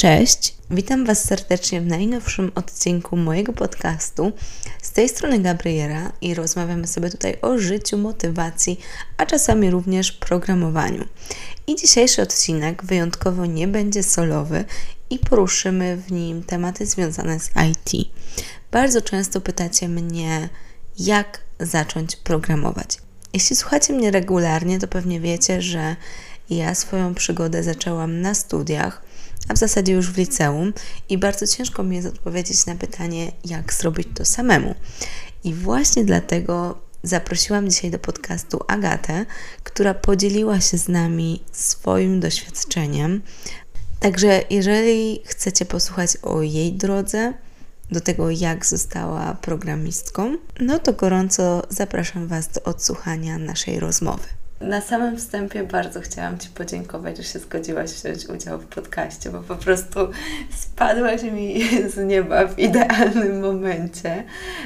Cześć, witam Was serdecznie w najnowszym odcinku mojego podcastu. Z tej strony Gabriela i rozmawiamy sobie tutaj o życiu, motywacji, a czasami również programowaniu. I dzisiejszy odcinek wyjątkowo nie będzie solowy i poruszymy w nim tematy związane z IT. Bardzo często pytacie mnie, jak zacząć programować. Jeśli słuchacie mnie regularnie, to pewnie wiecie, że ja swoją przygodę zaczęłam na studiach a w zasadzie już w liceum i bardzo ciężko mi jest odpowiedzieć na pytanie, jak zrobić to samemu. I właśnie dlatego zaprosiłam dzisiaj do podcastu Agatę, która podzieliła się z nami swoim doświadczeniem. Także jeżeli chcecie posłuchać o jej drodze, do tego, jak została programistką, no to gorąco zapraszam Was do odsłuchania naszej rozmowy. Na samym wstępie bardzo chciałam Ci podziękować, że się zgodziłaś wziąć udział w podcaście, bo po prostu spadłaś mi z nieba w idealnym momencie,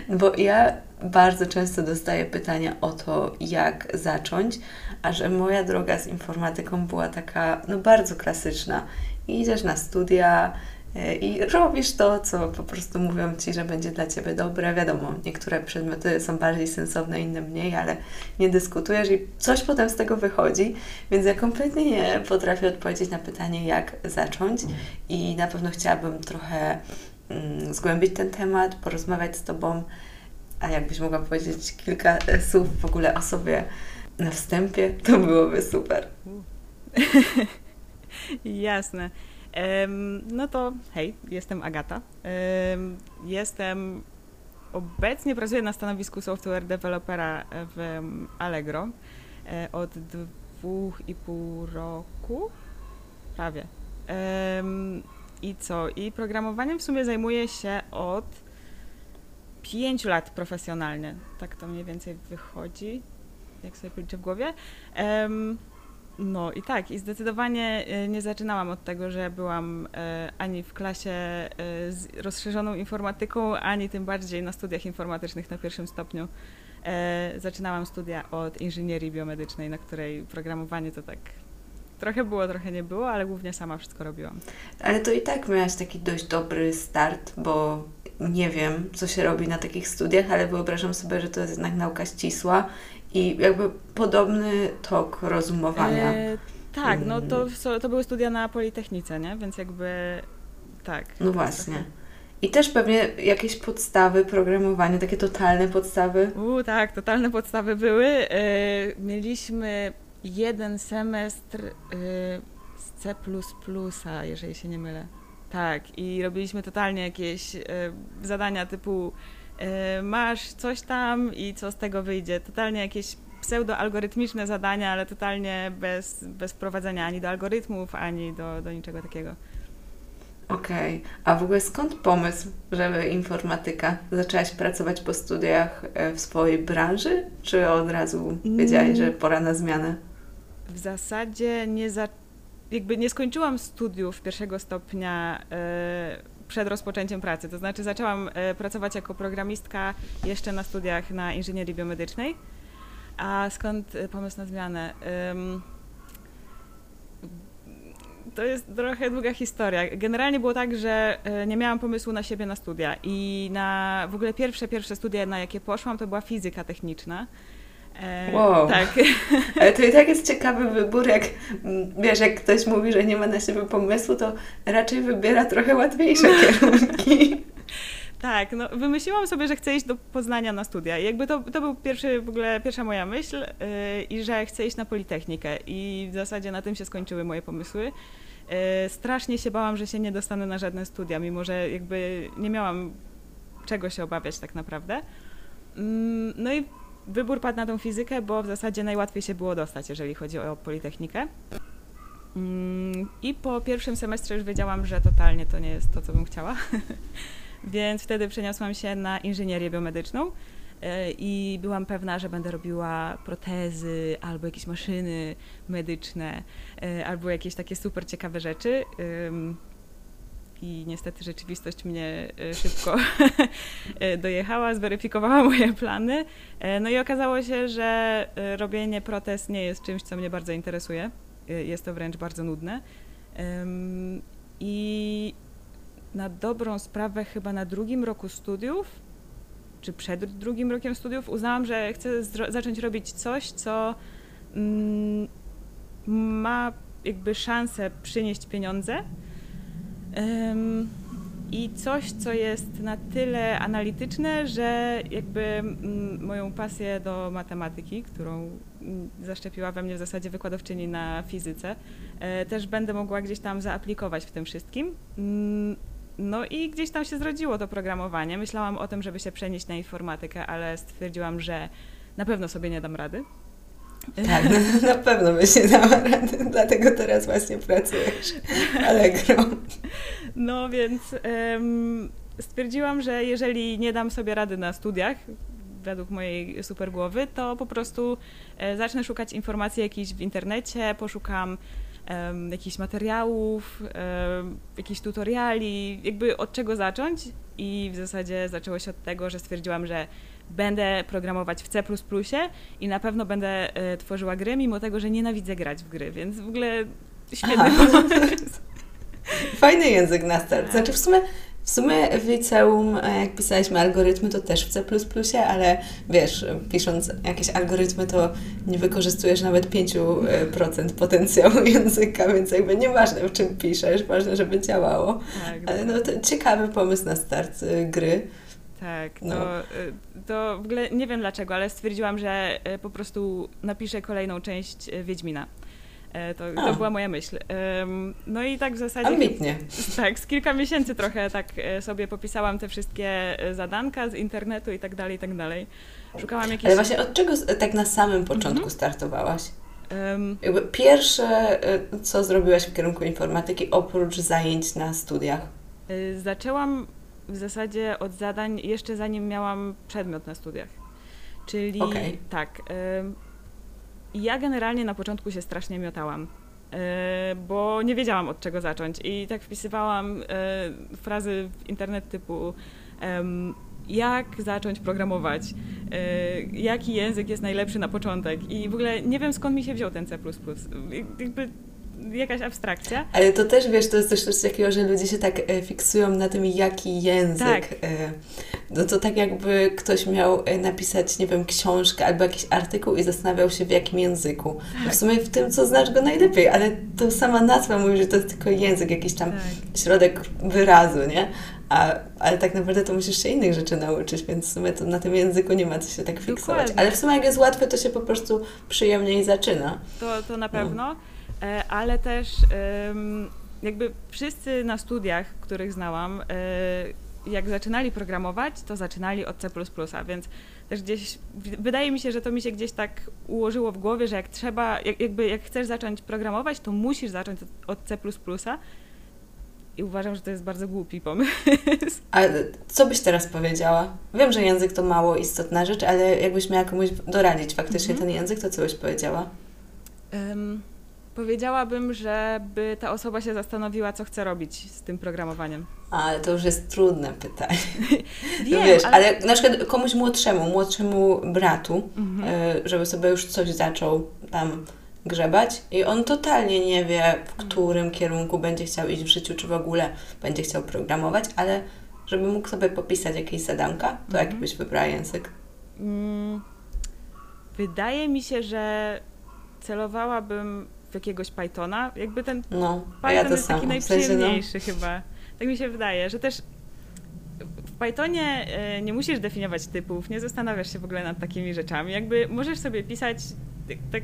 bo ja bardzo często dostaję pytania o to, jak zacząć, a że moja droga z informatyką była taka, no bardzo klasyczna. Idziesz na studia, i robisz to, co po prostu mówią Ci, że będzie dla Ciebie dobre. Wiadomo, niektóre przedmioty są bardziej sensowne, inne mniej, ale nie dyskutujesz i coś potem z tego wychodzi, więc ja kompletnie nie potrafię odpowiedzieć na pytanie, jak zacząć i na pewno chciałabym trochę mm, zgłębić ten temat, porozmawiać z Tobą, a jakbyś mogła powiedzieć kilka słów w ogóle o sobie na wstępie, to byłoby super. Jasne. No to hej, jestem Agata. Jestem obecnie pracuję na stanowisku software developera w Allegro e, od dwóch i pół roku. Prawie. I co? I programowaniem w sumie zajmuję się od pięciu lat profesjonalnie. Tak to mniej więcej wychodzi, jak sobie policzę w głowie. No i tak, i zdecydowanie e, nie zaczynałam od tego, że byłam e, ani w klasie e, z rozszerzoną informatyką, ani tym bardziej na studiach informatycznych na pierwszym stopniu. Zaczynałam studia od inżynierii biomedycznej, na której programowanie to tak trochę było, trochę nie było, ale głównie sama wszystko robiłam. Ale to i tak miałaś taki dość dobry start, bo nie wiem, co się robi na takich studiach, ale wyobrażam sobie, że to jest jednak nauka ścisła i jakby podobny tok rozumowania. E, tak, no to, mm. to były studia na Politechnice, nie? Więc jakby tak. No właśnie. I też pewnie jakieś podstawy programowania, takie totalne podstawy. U, tak, totalne podstawy były. E, mieliśmy jeden semestr e, z C, jeżeli się nie mylę. Tak, i robiliśmy totalnie jakieś e, zadania typu masz coś tam i co z tego wyjdzie. Totalnie jakieś pseudo-algorytmiczne zadania, ale totalnie bez, bez prowadzenia ani do algorytmów, ani do, do niczego takiego. Okej, okay. a w ogóle skąd pomysł, żeby informatyka? Zaczęłaś pracować po studiach e, w swojej branży, czy od razu wiedziałaś, że pora na zmianę? W zasadzie nie zaczęłam jakby nie skończyłam studiów pierwszego stopnia e, przed rozpoczęciem pracy. To znaczy zaczęłam e, pracować jako programistka jeszcze na studiach na inżynierii biomedycznej. A skąd e, pomysł na zmianę? To jest trochę długa historia. Generalnie było tak, że nie miałam pomysłu na siebie na studia i na w ogóle pierwsze, pierwsze studia, na jakie poszłam, to była fizyka techniczna. E, wow. Tak. Ale to i tak jest ciekawy wybór, jak wiesz, jak ktoś mówi, że nie ma na siebie pomysłu, to raczej wybiera trochę łatwiejsze kierunki. Tak, no wymyśliłam sobie, że chcę iść do Poznania na studia. I jakby to, to był pierwszy, w ogóle pierwsza moja myśl yy, i że chcę iść na Politechnikę. I w zasadzie na tym się skończyły moje pomysły. Yy, strasznie się bałam, że się nie dostanę na żadne studia, mimo że jakby nie miałam czego się obawiać tak naprawdę. Yy, no i wybór padł na tą fizykę, bo w zasadzie najłatwiej się było dostać, jeżeli chodzi o Politechnikę. Mm, I po pierwszym semestrze już wiedziałam, że totalnie to nie jest to, co bym chciała. Więc wtedy przeniosłam się na inżynierię biomedyczną e, i byłam pewna, że będę robiła protezy albo jakieś maszyny medyczne, e, albo jakieś takie super ciekawe rzeczy i niestety rzeczywistość mnie e, szybko e, dojechała, zweryfikowała moje plany. E, no i okazało się, że robienie protez nie jest czymś, co mnie bardzo interesuje. Jest to wręcz bardzo nudne. I na dobrą sprawę, chyba na drugim roku studiów, czy przed drugim rokiem studiów, uznałam, że chcę zacząć robić coś, co mm, ma jakby szansę przynieść pieniądze. I coś, co jest na tyle analityczne, że jakby mm, moją pasję do matematyki, którą mm, zaszczepiła we mnie w zasadzie wykładowczyni na fizyce, e, też będę mogła gdzieś tam zaaplikować w tym wszystkim. Mm, no i gdzieś tam się zrodziło to programowanie. Myślałam o tym, żeby się przenieść na informatykę, ale stwierdziłam, że na pewno sobie nie dam rady. Tak, na pewno byś nie dała rady, dlatego teraz właśnie pracujesz Allegro. No więc um, stwierdziłam, że jeżeli nie dam sobie rady na studiach, według mojej super głowy, to po prostu e, zacznę szukać informacji jakichś w internecie, poszukam um, jakichś materiałów, um, jakichś tutoriali, jakby od czego zacząć i w zasadzie zaczęło się od tego, że stwierdziłam, że będę programować w C++ i na pewno będę e, tworzyła gry, mimo tego, że nienawidzę grać w gry, więc w ogóle świetny Fajny język na start. Znaczy w sumie w sumie w liceum, e, jak pisaliśmy algorytmy, to też w C++, ale wiesz, pisząc jakieś algorytmy, to nie wykorzystujesz nawet 5% potencjału języka, więc jakby nieważne w czym piszesz, ważne, żeby działało. Tak, ale no to ciekawy pomysł na start gry. Tak, no. to, y, to w ogóle nie wiem dlaczego, ale stwierdziłam, że y, po prostu napiszę kolejną część Wiedźmina. E, to, to była moja myśl. No i tak w zasadzie. Ambitnie. Tak, z kilka miesięcy trochę tak e, sobie popisałam te wszystkie e, zadanka z internetu i tak dalej, i tak dalej. Szukałam jakichś. Ale właśnie od czego tak na samym początku mhm. startowałaś? Um, Jakby pierwsze, co zrobiłaś w kierunku informatyki, oprócz zajęć na studiach? Zaczęłam w zasadzie od zadań jeszcze zanim miałam przedmiot na studiach. Czyli okay. tak, ja generalnie na początku się strasznie miotałam, e, bo nie wiedziałam od czego zacząć i tak wpisywałam e, frazy w internet typu jak zacząć programować, e, jaki język jest najlepszy na początek i w ogóle nie wiem skąd mi się wziął ten C++. Jakby jakaś abstrakcja. Ale to też, wiesz, to jest też coś takiego, że ludzie się tak e, fiksują na tym, jaki język. Tak. E, no to tak jakby ktoś miał e, napisać, nie wiem, książkę albo jakiś artykuł i zastanawiał się w jakim języku. Tak. w sumie w tym, co znasz go najlepiej, ale to sama nazwa mówi, że to jest tylko język, jakiś tam tak. środek wyrazu, nie? A, ale tak naprawdę to musisz się innych rzeczy nauczyć, więc w sumie to na tym języku nie ma co się tak fiksować. Dokładnie. Ale w sumie jak jest łatwe, to się po prostu przyjemniej zaczyna. To, to na pewno. No. E, ale też jakby wszyscy na studiach, których znałam, e, jak zaczynali programować, to zaczynali od C++, więc też gdzieś, wydaje mi się, że to mi się gdzieś tak ułożyło w głowie, że jak trzeba, jak, jakby jak chcesz zacząć programować, to musisz zacząć od C++, i uważam, że to jest bardzo głupi pomysł. A co byś teraz powiedziała? Wiem, że język to mało istotna rzecz, ale jakbyś miała komuś doradzić faktycznie mm -hmm. ten język, to co byś powiedziała? Um, Powiedziałabym, żeby ta osoba się zastanowiła, co chce robić z tym programowaniem. Ale to już jest trudne pytanie. Wiem, no wiesz, ale... ale... na przykład komuś młodszemu, młodszemu bratu, mhm. E, żeby sobie już coś zaczął tam grzebać i on totalnie nie wie, w mhm. którym kierunku będzie chciał iść w życiu, czy w ogóle będzie chciał programować, ale żeby mógł sobie popisać jakieś zadanka, to mhm. jaki byś wybrała język? Mm, wydaje mi się, że celowałabym jakiegoś Pythona. Jakby ten no, Python ja jest taki najprzyjemniejszy w sensie, no. chyba. Tak mi się wydaje, że też w Pythonie e, nie musisz definiować typów, nie zastanawiasz się w ogóle nad takimi rzeczami. Jakby możesz sobie pisać tak, tak,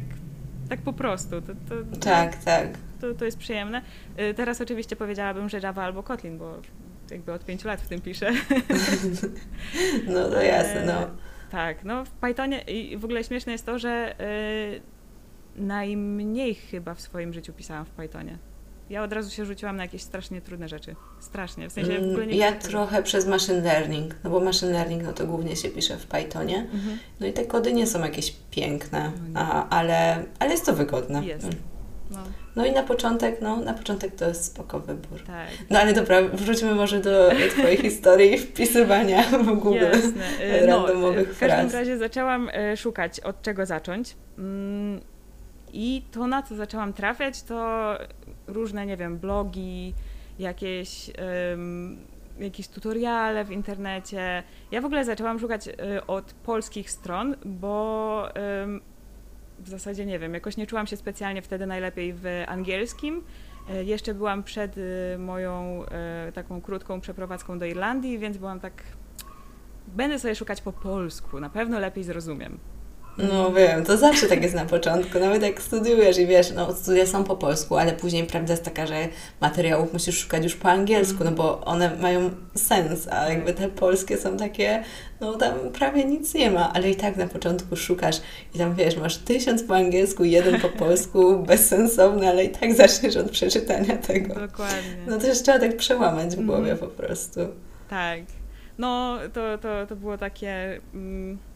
tak po prostu. To, to, tak, to, tak. To, to jest przyjemne. E, teraz oczywiście powiedziałabym, że Java albo Kotlin, bo jakby od pięciu lat w tym piszę. No to jasne, no. Tak, no w Pythonie i w ogóle śmieszne jest to, że najmniej chyba w swoim życiu pisałam w Pythonie. Ja od razu się rzuciłam na jakieś strasznie trudne rzeczy. Strasznie. W sensie w ogóle nie Ja trochę przez machine learning, no bo machine learning no to głównie się pisze w Pythonie. Mhm. No i te kody nie są jakieś piękne, no a, ale, ale jest to wygodne. Jest. Mm. No. no. i na początek, no na początek to jest spoko wybór. Tak. No ale dobra, wróćmy może do Twojej historii wpisywania w Google Jasne. No, randomowych no, W każdym fraz. razie zaczęłam e, szukać od czego zacząć. Mm, i to, na co zaczęłam trafiać, to różne, nie wiem, blogi, jakieś, um, jakieś tutoriale w internecie. Ja w ogóle zaczęłam szukać y, od polskich stron, bo w zasadzie nie wiem, jakoś nie czułam się specjalnie wtedy najlepiej w angielskim. Y, jeszcze byłam przed y, moją taką krótką przeprowadzką do Irlandii, więc byłam tak. Będę sobie szukać po polsku, na pewno lepiej zrozumiem. No wiem, to zawsze tak jest na początku, nawet jak studiujesz i wiesz, no studia są po polsku, ale później prawda jest taka, że materiałów musisz szukać już po angielsku, no bo one mają sens, a jakby te polskie są takie, no tam prawie nic nie ma, ale i tak na początku szukasz i tam wiesz, masz tysiąc po angielsku, jeden po polsku, bezsensowny, ale i tak zaczniesz od przeczytania tego. Dokładnie. No to trzeba tak przełamać w głowie mm. po prostu. Tak. No to, to, to było takie... Mm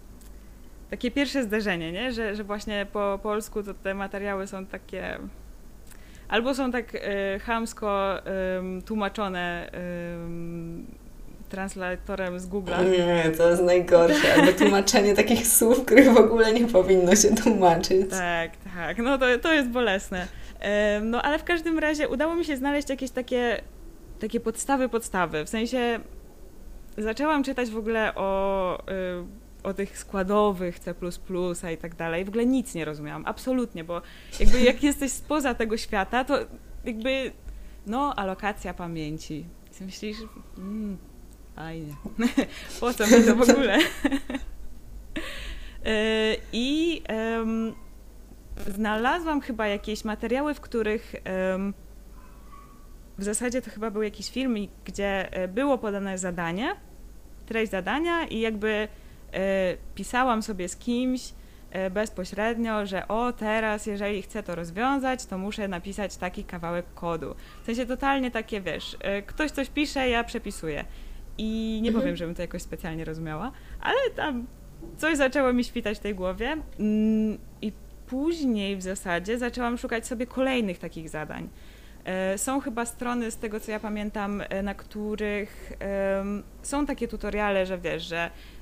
takie pierwsze zderzenie, nie? Że, że właśnie po polsku to te materiały są takie albo są tak y, chamsko y, tłumaczone y, translatorem z Google. Nie, to jest najgorsze. Albo tłumaczenie takich słów, których w ogóle nie powinno się tłumaczyć. Tak, tak. No to, to jest bolesne. No ale w każdym razie udało mi się znaleźć jakieś takie, takie podstawy, podstawy. W sensie zaczęłam czytać w ogóle o o tych składowych C++ i tak dalej. W ogóle nic nie rozumiałam, absolutnie, bo jakby jak jesteś spoza tego świata, to jakby no, alokacja pamięci. I myślisz, mmm, fajnie, po co mi to w ogóle? E, I um, znalazłam chyba jakieś materiały, w których um, w zasadzie to chyba był jakiś film, gdzie e, było podane zadanie, treść zadania i jakby pisałam sobie z kimś e, bezpośrednio, że o teraz, jeżeli chcę to rozwiązać, to muszę napisać taki kawałek kodu. W sensie totalnie takie, wiesz, e, ktoś coś pisze, ja przepisuję. I nie mhm. powiem, żebym to jakoś specjalnie rozumiała, ale tam coś zaczęło mi świtać w tej głowie. Mm, I później w zasadzie zaczęłam szukać sobie kolejnych takich zadań. Są chyba strony, z tego co ja pamiętam, na których są takie tutoriale, że wiesz, że E,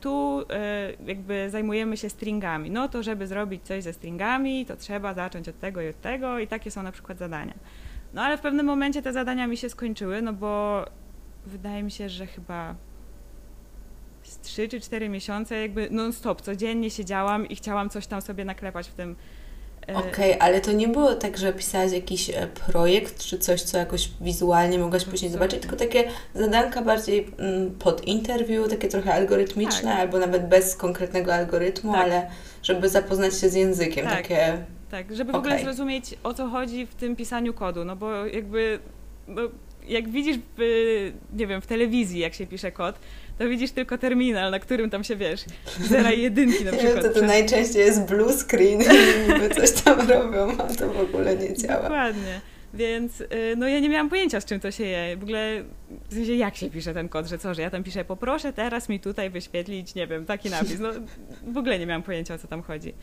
tu e, jakby zajmujemy się stringami. No to żeby zrobić coś ze stringami, to trzeba zacząć od tego i od tego i takie są na przykład zadania. No ale w pewnym momencie te zadania mi się skończyły, no bo wydaje mi się, że chyba z 3 czy 4 miesiące jakby non-stop, codziennie siedziałam i chciałam coś tam sobie naklepać w tym E, Okej, okay, ale to nie było tak, że pisałaś jakiś e, projekt czy coś, co jakoś wizualnie mogłaś później zobaczyć, tylko takie zadanka bardziej mm, pod interwiu, takie trochę algorytmiczne, tak. albo nawet bez konkretnego algorytmu, tak. ale żeby zapoznać się z językiem, tak. takie... Tak, żeby w okay. ogóle zrozumieć o co chodzi w tym pisaniu kodu, no bo jakby no, jak widzisz w, nie wiem, w telewizji, jak się pisze kod, to widzisz tylko terminal, na którym tam się, wiesz, zera i jedynki na przykład. To, to najczęściej jest blue screen i niby coś tam robią, a to w ogóle nie działa. Dokładnie. Więc y, no ja nie miałam pojęcia, z czym to się je. W ogóle, w sensie jak się pisze ten kod, że co, że ja tam piszę, poproszę teraz mi tutaj wyświetlić, nie wiem, taki napis. No w ogóle nie miałam pojęcia, o co tam chodzi.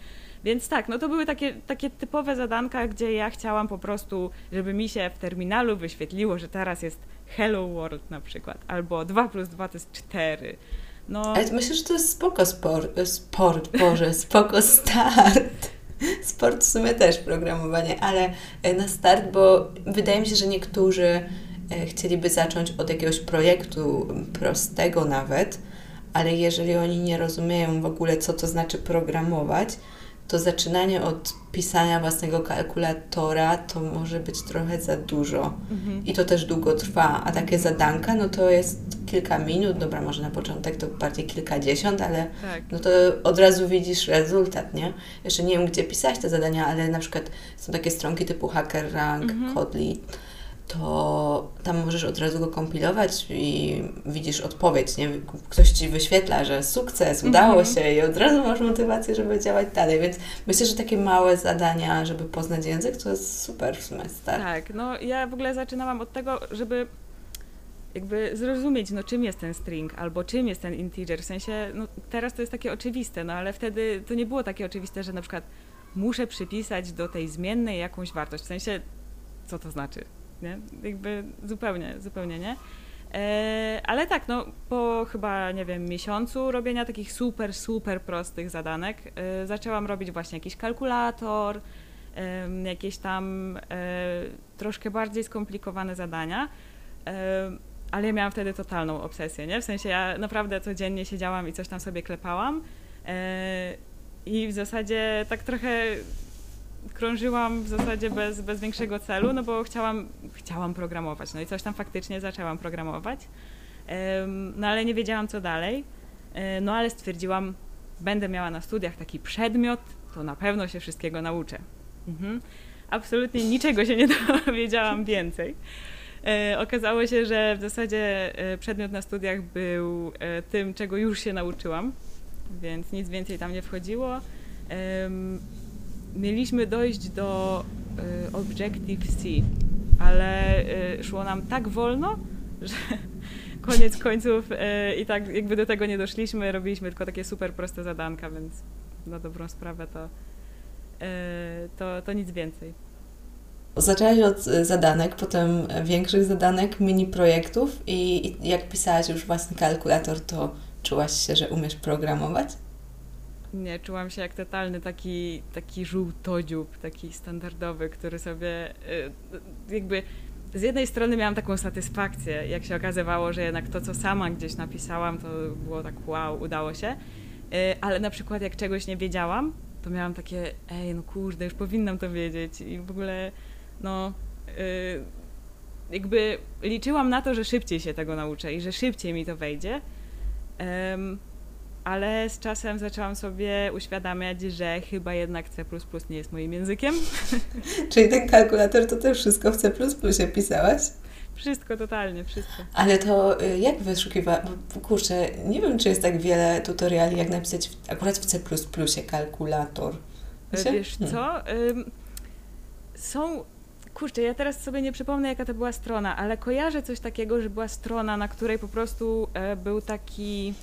Więc tak, no to były takie, takie typowe zadanka, gdzie ja chciałam po prostu, żeby mi się w terminalu wyświetliło, że teraz jest Hello World na przykład, albo 2 plus 2 to jest 4. No... Ale myślę, że to jest spoko sport, sport Boże, spoko start. Sport w sumie też programowanie, ale e, na start, bo wydaje mi się, że niektórzy e, chcieliby zacząć od jakiegoś projektu prostego nawet, ale jeżeli oni nie rozumieją w ogóle, co to znaczy programować, to zaczynanie od pisania własnego kalkulatora to może być trochę za dużo mhm. i to też długo trwa, a takie zadanka no to jest kilka minut, dobra może na początek to bardziej kilkadziesiąt, ale tak. no to od razu widzisz rezultat, nie? Jeszcze nie wiem gdzie pisać te zadania, ale na przykład są takie stronki typu HackerRank, mhm. Kodli, to tam możesz od razu go kompilować i widzisz odpowiedź, nie? Ktoś Ci wyświetla, że sukces, udało mm -hmm. się i od razu masz motywację, żeby działać dalej, więc myślę, że takie małe zadania, żeby poznać język, to jest super w sumie start. Tak, no ja w ogóle zaczynałam od tego, żeby jakby zrozumieć, no czym jest ten string, albo czym jest ten integer, w sensie, no teraz to jest takie oczywiste, no ale wtedy to nie było takie oczywiste, że na przykład muszę przypisać do tej zmiennej jakąś wartość, w sensie, co to znaczy? Nie? Jakby zupełnie, zupełnie nie. E, ale tak, no po chyba, nie wiem, miesiącu robienia takich super, super prostych zadanek, e, zaczęłam robić właśnie jakiś kalkulator, jakieś tam troszkę bardziej skomplikowane zadania. Ale ja miałam wtedy totalną obsesję, nie? W sensie ja naprawdę codziennie siedziałam i coś tam sobie klepałam. I w zasadzie tak trochę krążyłam w zasadzie bez, bez większego celu, no bo chciałam, chciałam programować. No i coś tam faktycznie zaczęłam programować. No ale nie wiedziałam co dalej. E, no ale stwierdziłam, będę miała na studiach taki przedmiot, to na pewno się wszystkiego nauczę. Mhm. Absolutnie niczego się nie dowiedziałam więcej. E, okazało się, że w zasadzie e, przedmiot na studiach był tym, czego już się nauczyłam, więc nic więcej tam nie wchodziło. Mieliśmy dojść do Objective-C, ale szło nam tak wolno, że koniec końców e, i tak jakby do tego nie doszliśmy, robiliśmy tylko takie super proste zadanka, więc na dobrą sprawę to, e, to, to nic więcej. Zaczęłaś od e, zadanek, potem większych zadanek, mini projektów i, i jak pisałaś już własny kalkulator, to czułaś się, że umiesz programować? Nie, czułam się jak totalny taki, taki żółtodziób, taki standardowy, który sobie jakby z jednej strony miałam taką satysfakcję, jak się okazywało, że jednak to, co sama gdzieś napisałam, to było tak wow, udało się. Y, ale na przykład jak czegoś nie wiedziałam, to miałam takie, ej, no kurde, już powinnam to wiedzieć i w ogóle, no, y, jakby liczyłam na to, że szybciej się tego nauczę i że szybciej mi to wejdzie ale z czasem zaczęłam sobie uświadamiać, że chyba jednak C nie jest moim językiem. Czyli ten kalkulator to też wszystko w C pisałaś? Wszystko, totalnie, wszystko. Ale to y, jak wyszukiwać? Kurczę, nie wiem, czy jest tak wiele tutoriali, jak napisać w, akurat w C kalkulator. Wiecie? Wiesz hmm. co? są kurczę, ja teraz sobie nie przypomnę, jaka to była strona, ale kojarzę coś takiego, że była strona, na której po prostu e, był taki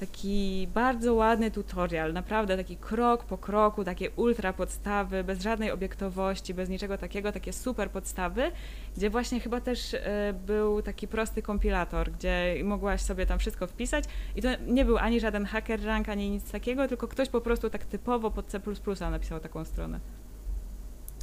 taki bardzo ładny tutorial, naprawdę taki krok po kroku, takie ultra podstawy, bez żadnej obiektowości, bez niczego takiego, takie super podstawy, gdzie właśnie chyba też e, był taki prosty kompilator, gdzie mogłaś sobie tam wszystko wpisać i to nie był ani żaden hacker rank, ani nic takiego, tylko ktoś po prostu tak typowo pod C++ napisał taką stronę.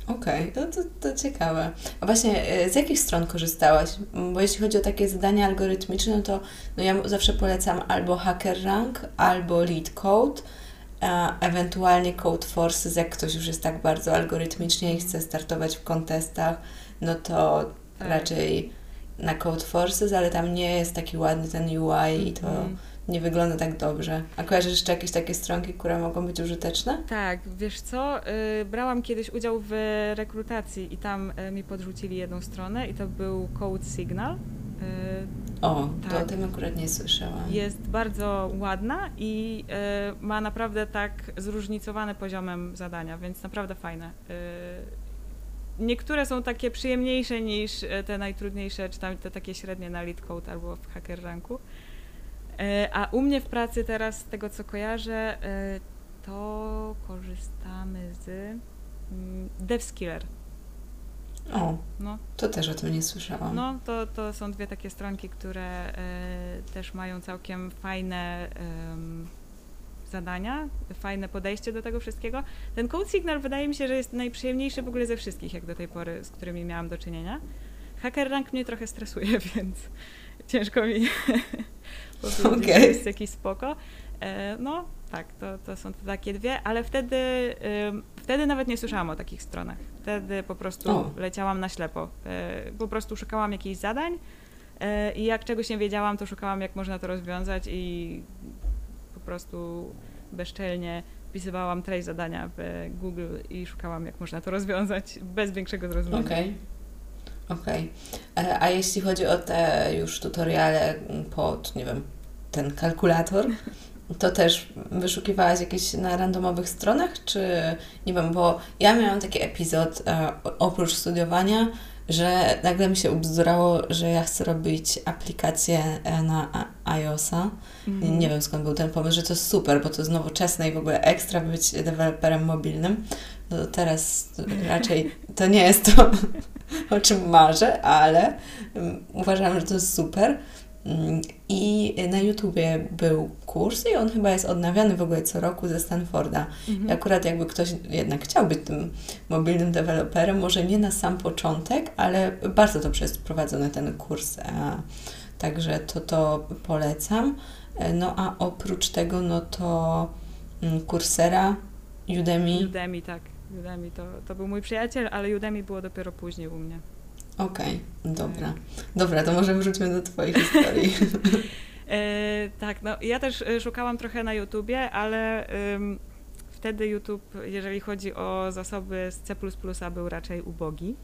Okej, okay, to, to, to ciekawe. A właśnie e, z jakich stron korzystałaś? Bo jeśli chodzi o takie zadania algorytmiczne, no to no ja zawsze polecam albo HackerRank, albo LeetCode, a ewentualnie Code Forces, jak ktoś już jest tak bardzo algorytmicznie i chce startować w kontestach, no to tak. raczej na Code Forces, ale tam nie jest taki ładny ten UI i to... Mm nie wygląda tak dobrze. A kojarzysz jeszcze jakieś takie stronki, które mogą być użyteczne? Tak, wiesz co, yy, brałam kiedyś udział w rekrutacji i tam yy, mi podrzucili jedną stronę i to był Code Signal. Yy, o, tak. to o tym akurat nie słyszałam. Jest bardzo ładna i y, ma naprawdę tak zróżnicowane poziomem zadania, więc naprawdę fajne. Y, niektóre są takie przyjemniejsze niż y, te najtrudniejsze, czy tam te takie średnie na lead code albo w hacker ranku. E, a u mnie w pracy teraz, z tego co kojarzę, e, to korzystamy z mm, DevSkiller. O, no. to też o tym nie słyszałam. No, to, to są dwie takie stronki, które e, też mają całkiem fajne zadania, fajne podejście do tego wszystkiego. Ten Code Signal wydaje mi się, że jest najprzyjemniejszy w ogóle ze wszystkich, jak do tej pory, z którymi miałam do czynienia. Hacker Rank mnie trochę stresuje, więc ciężko mi powiedzieć, okay. że jest jakiś spoko. E, no tak, to, to są te takie dwie, ale wtedy, wtedy nawet nie słyszałam o takich stronach. Wtedy po prostu o. leciałam na ślepo. E, po prostu szukałam jakichś zadań e, i jak czegoś nie wiedziałam, to szukałam jak można to rozwiązać i po prostu bezczelnie wpisywałam treść zadania w Google i szukałam jak można to rozwiązać bez większego zrozumienia. Okay. Okej. Okay. A jeśli chodzi o te już tutoriale pod, nie wiem, ten kalkulator, to też wyszukiwałaś jakieś na randomowych stronach, czy nie wiem, bo ja miałam taki epizod e, oprócz studiowania, że nagle mi się ubzdurało, że ja chcę robić aplikację e, na iOS-a. Mm. Nie wiem skąd był ten pomysł, że to jest super, bo to jest nowoczesne i w ogóle ekstra być deweloperem mobilnym. No teraz raczej to nie jest to, o czym marzę, ale um, uważam, że to jest super. Mm, I na YouTubie był kurs i on chyba jest odnawiany w ogóle co roku ze Stanforda. Mhm. I akurat jakby ktoś jednak chciał być tym mobilnym deweloperem, może nie na sam początek, ale bardzo dobrze jest prowadzony ten kurs. Także to to polecam. E, no a oprócz tego, no to mm, Coursera, Udemy. Udemy, tak. Udemy to, to był mój przyjaciel, ale Udemy było dopiero później u mnie. Okej, okay, dobra. Dobra, to może wróćmy do Twojej historii. e, tak, no ja też e, szukałam trochę na YouTubie, ale ym, wtedy YouTube, jeżeli chodzi o zasoby z C++, był raczej ubogi.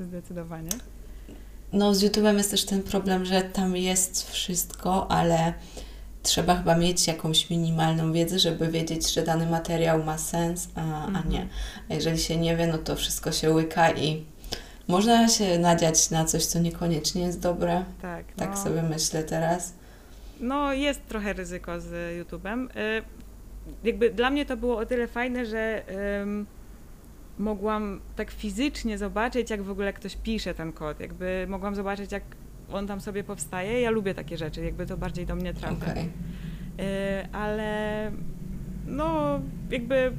Zdecydowanie. No, z YouTube'em jest też ten problem, że tam jest wszystko, ale trzeba chyba mieć jakąś minimalną wiedzę, żeby wiedzieć, że dany materiał ma sens, a, a mhm. nie. A jeżeli się nie wie, no to wszystko się łyka i można się nadziać na coś, co niekoniecznie jest dobre. Tak. Tak no. sobie myślę teraz. No, jest trochę ryzyko z YouTube'em. Y, jakby dla mnie to było o tyle fajne, że mogłam tak fizycznie zobaczyć, jak w ogóle ktoś pisze ten kod. Jakby mogłam zobaczyć, jak on tam sobie powstaje. Ja lubię takie rzeczy, jakby to bardziej do mnie trafia. Okay. Ale no, jakby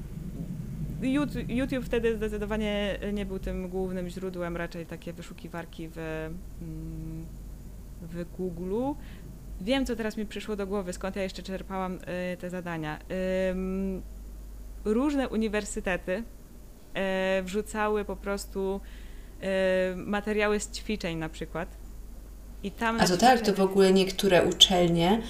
YouTube, wtedy zdecydowanie nie był tym głównym źródłem, raczej takie wyszukiwarki w, mm, w Google. Wiem, co teraz mi przyszło do głowy, skąd ja jeszcze czerpałam y, te zadania. Różne uniwersytety e, wrzucały po prostu e, materiały z ćwiczeń na przykład. I tam A to tak, to w ogóle niektóre uczelnie,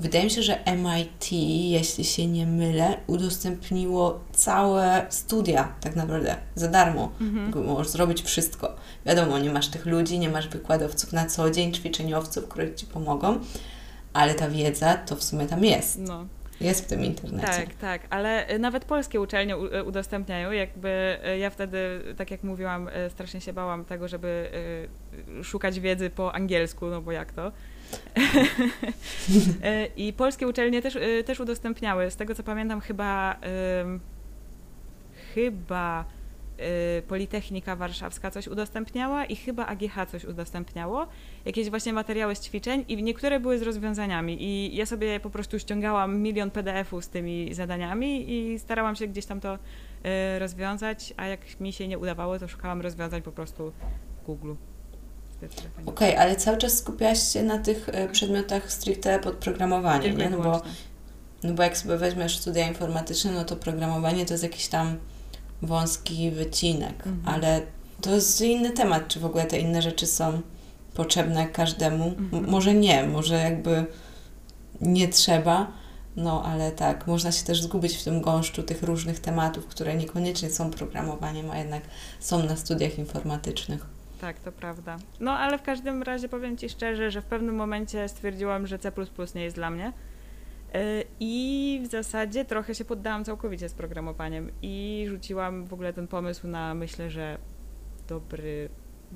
wydaje mi się, że MIT, jeśli się nie mylę, udostępniło całe studia tak naprawdę za darmo. Mhm. Możesz zrobić wszystko. Wiadomo, nie masz tych ludzi, nie masz wykładowców na co dzień, ćwiczeniowców, które Ci pomogą, ale ta wiedza to w sumie tam jest. No. Jest w tym internecie. Tak, tak, ale y, nawet polskie uczelnie y, udostępniają. Jakby y, ja wtedy, tak jak mówiłam, strasznie się bałam tego, żeby szukać wiedzy po angielsku, no bo jak to. I polskie uczelnie też, też udostępniały. Z tego co pamiętam, chyba chyba Y, Politechnika Warszawska coś udostępniała i chyba AGH coś udostępniało, jakieś właśnie materiały z ćwiczeń i niektóre były z rozwiązaniami i ja sobie po prostu ściągałam milion PDF-ów z tymi zadaniami i starałam się gdzieś tam to rozwiązać, a jak mi się nie udawało, to szukałam rozwiązań po prostu w Google. Okej, okay, ale cały czas skupiałaś się na tych y, przedmiotach stricte podprogramowania, nie? No bo, no bo jak sobie weźmiesz studia informatyczne, no to programowanie to jest jakiś tam wąski wycinek, mhm. ale to jest inny temat, czy w ogóle te inne rzeczy są potrzebne każdemu. Mhm. może nie, może jakby nie trzeba, no ale tak, można się też zgubić w tym gąszczu tych różnych tematów, które niekoniecznie są programowaniem, a jednak są na studiach informatycznych. Tak, to prawda. No ale w każdym razie powiem Ci szczerze, że w pewnym momencie stwierdziłam, że C nie jest dla mnie E, I w zasadzie trochę się poddałam całkowicie z programowaniem i rzuciłam w ogóle ten pomysł na myślę, że dobry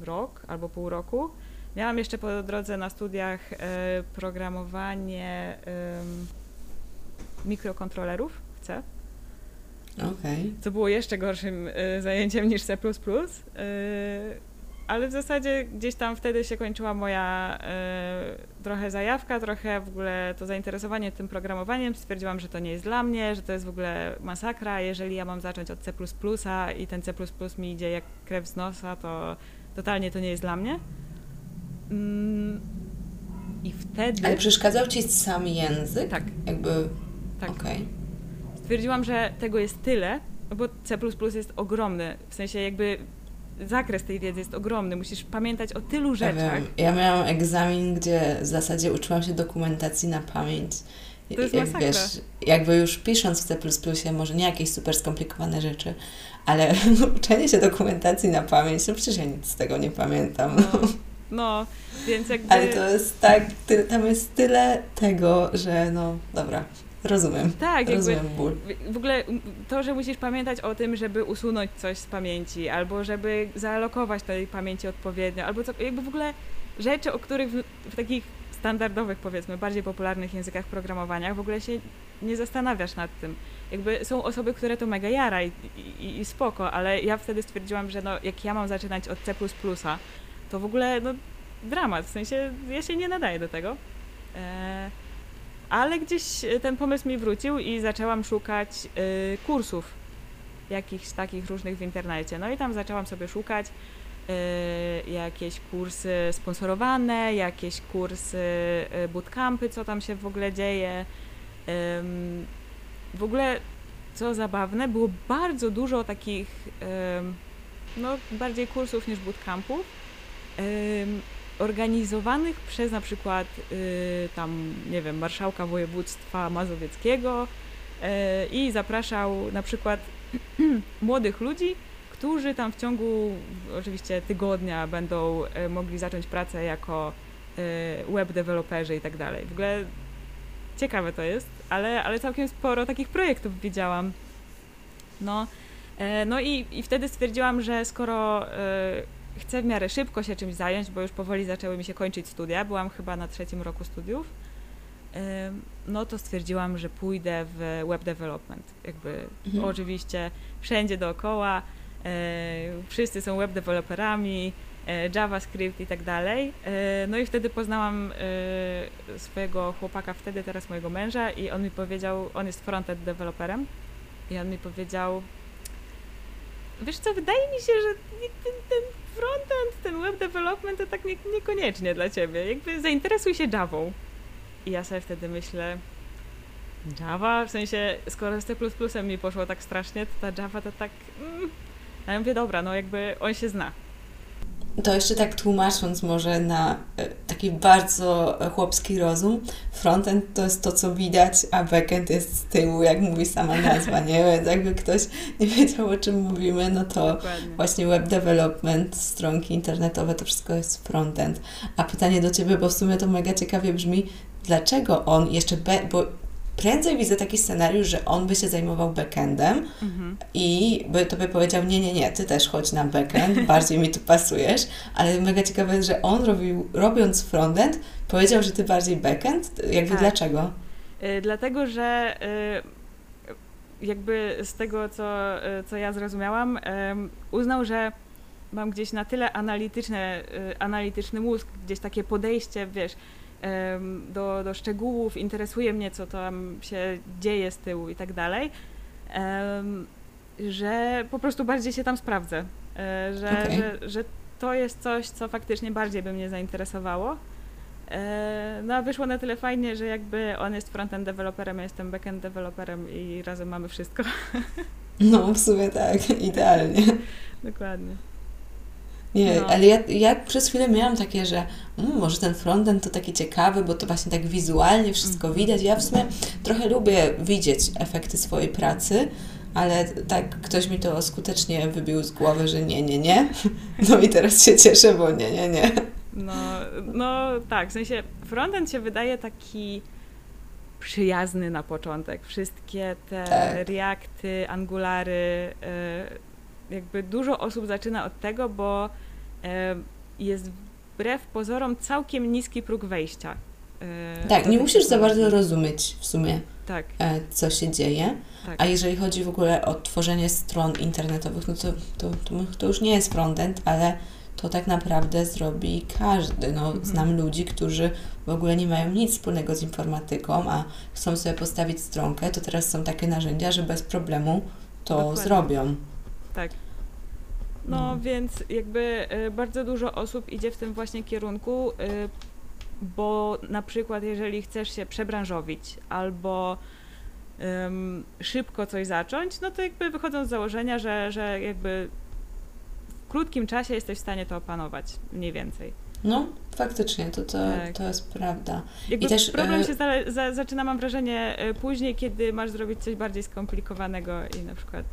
rok albo pół roku. Miałam jeszcze po drodze na studiach e, programowanie mikrokontrolerów w C. Okay. Co było jeszcze gorszym e, zajęciem niż C ale w zasadzie gdzieś tam wtedy się kończyła moja y, trochę zajawka, trochę w ogóle to zainteresowanie tym programowaniem. Stwierdziłam, że to nie jest dla mnie, że to jest w ogóle masakra. Jeżeli ja mam zacząć od C i ten C mi idzie jak krew z nosa, to totalnie to nie jest dla mnie. Mm, I wtedy. Ale przeszkadzał ci sam język? Tak. Jakby. Tak. Okay. Stwierdziłam, że tego jest tyle, bo C jest ogromny. W sensie jakby zakres tej wiedzy jest ogromny, musisz pamiętać o tylu rzeczach. Ja, ja miałam egzamin, gdzie w zasadzie uczyłam się dokumentacji na pamięć. To jest wiesz, jakby już pisząc w C++, może nie jakieś super skomplikowane rzeczy, ale uczenie się dokumentacji na pamięć, no przecież ja nic z tego nie pamiętam. No, no więc jakby... Ale to jest tak, tam jest tyle tego, że no, dobra, Rozumiem. Tak, Rozumiem jakby ból. w ogóle to, że musisz pamiętać o tym, żeby usunąć coś z pamięci, albo żeby zaalokować tej pamięci odpowiednio, albo co, jakby w ogóle rzeczy, o których w, w takich standardowych, powiedzmy, bardziej popularnych językach programowania w ogóle się nie zastanawiasz nad tym. Jakby są osoby, które to mega jara i, i, i spoko, ale ja wtedy stwierdziłam, że no, jak ja mam zaczynać od C++, to w ogóle no, dramat, w sensie ja się nie nadaję do tego. E, ale gdzieś ten pomysł mi wrócił i zaczęłam szukać y, kursów jakichś takich różnych w internecie. No i tam zaczęłam sobie szukać y, jakieś kursy sponsorowane, jakieś kursy bootcampy, co tam się w ogóle dzieje. w ogóle, co zabawne, było bardzo dużo takich no, bardziej kursów niż bootcampów organizowanych przez na przykład y, tam, nie wiem, marszałka województwa mazowieckiego y, i zapraszał na przykład młodych ludzi, którzy tam w ciągu oczywiście tygodnia będą y, mogli zacząć pracę jako web deweloperzy i tak dalej. W ogóle ciekawe to jest, ale, ale całkiem sporo takich projektów widziałam. No, no i, i wtedy stwierdziłam, że skoro chcę w miarę szybko się czymś zająć, bo już powoli zaczęły mi się kończyć studia. Byłam chyba na trzecim roku studiów. No to stwierdziłam, że pójdę w web development. Jakby mhm. oczywiście wszędzie dookoła wszyscy są web developerami, e, JavaScript i tak dalej. No i wtedy poznałam swojego chłopaka, wtedy teraz mojego męża i on mi powiedział, on jest frontend developerem i on mi powiedział, wiesz co, wydaje mi się, że ten, ten frontend, ten web development to tak nie, niekoniecznie dla ciebie. Jakby zainteresuj się Javą. I ja sobie wtedy myślę, Java, w sensie, skoro z C++ mi poszło tak strasznie, to ta Java to tak... Mm. A ja mówię, dobra, no jakby on się zna. To jeszcze tak tłumacząc może na e, taki bardzo chłopski rozum, frontend to jest to, co widać, a backend jest z tyłu, jak mówi sama nazwa, nie? Więc jakby ktoś nie wiedział, o czym mówimy, no to Dokładnie. właśnie web development, stronki internetowe, to wszystko jest frontend. A pytanie do Ciebie, bo w sumie to mega ciekawie brzmi, dlaczego on jeszcze, be, bo prędzej widzę taki scenariusz, że on by się zajmował backendem mhm. i by tobie powiedział, nie, nie, nie, ty też chodź na backend, bardziej mi tu pasujesz, ale mega ciekawe jest, że on robił, robiąc frontend, powiedział, że ty bardziej backend, jakby tak. dlaczego? Y, dlatego, że y, jakby z tego, co, y, co ja zrozumiałam, uznał, że mam gdzieś na tyle analityczne, analityczny mózg, gdzieś takie podejście, wiesz, do, do szczegółów, interesuje mnie, co tam się dzieje z tyłu i tak dalej, że po prostu bardziej się tam sprawdzę, e, że, okay. że, że to jest coś, co faktycznie bardziej by mnie zainteresowało. E, no a wyszło na tyle fajnie, że jakby on jest frontend developerem, ja jestem backend developerem i razem mamy wszystko. No, w sumie tak, idealnie. Dokładnie. Nie, no. ale ja, ja przez chwilę miałam takie, że mm, może ten frontend to taki ciekawy, bo to właśnie tak wizualnie wszystko mm. widać. Ja w sumie trochę lubię widzieć efekty swojej pracy, ale tak ktoś mi to skutecznie wybił z głowy, że nie, nie, nie. No i teraz się cieszę, bo nie, nie, nie. No, no tak, w sensie frontend się wydaje taki przyjazny na początek. Wszystkie te tak. reakty, angulary, y, jakby dużo osób zaczyna od tego, bo jest wbrew pozorom całkiem niski próg wejścia. E, tak, nie musisz za bardzo rozumieć w sumie, tak. E, co się dzieje. Tak. A jeżeli chodzi w ogóle o tworzenie stron internetowych, no to, to, to, to już nie jest frontend, ale to tak naprawdę zrobi każdy. No, mhm. Znam ludzi, którzy w ogóle nie mają nic wspólnego z informatyką, a chcą sobie postawić stronkę, to teraz są takie narzędzia, że bez problemu to Dokładnie. zrobią. Tak. No mhm. więc jakby y, bardzo dużo osób idzie w tym właśnie kierunku, y, bo na przykład jeżeli chcesz się przebranżowić albo szybko coś zacząć, no to jakby wychodzą z założenia, że, że jakby w krótkim czasie jesteś w stanie to opanować, mniej więcej. No, faktycznie, to, to, tak. to jest prawda. Jakby I też problem e, się za, za, zaczyna, mam wrażenie, e, później, kiedy masz zrobić coś bardziej skomplikowanego i na przykład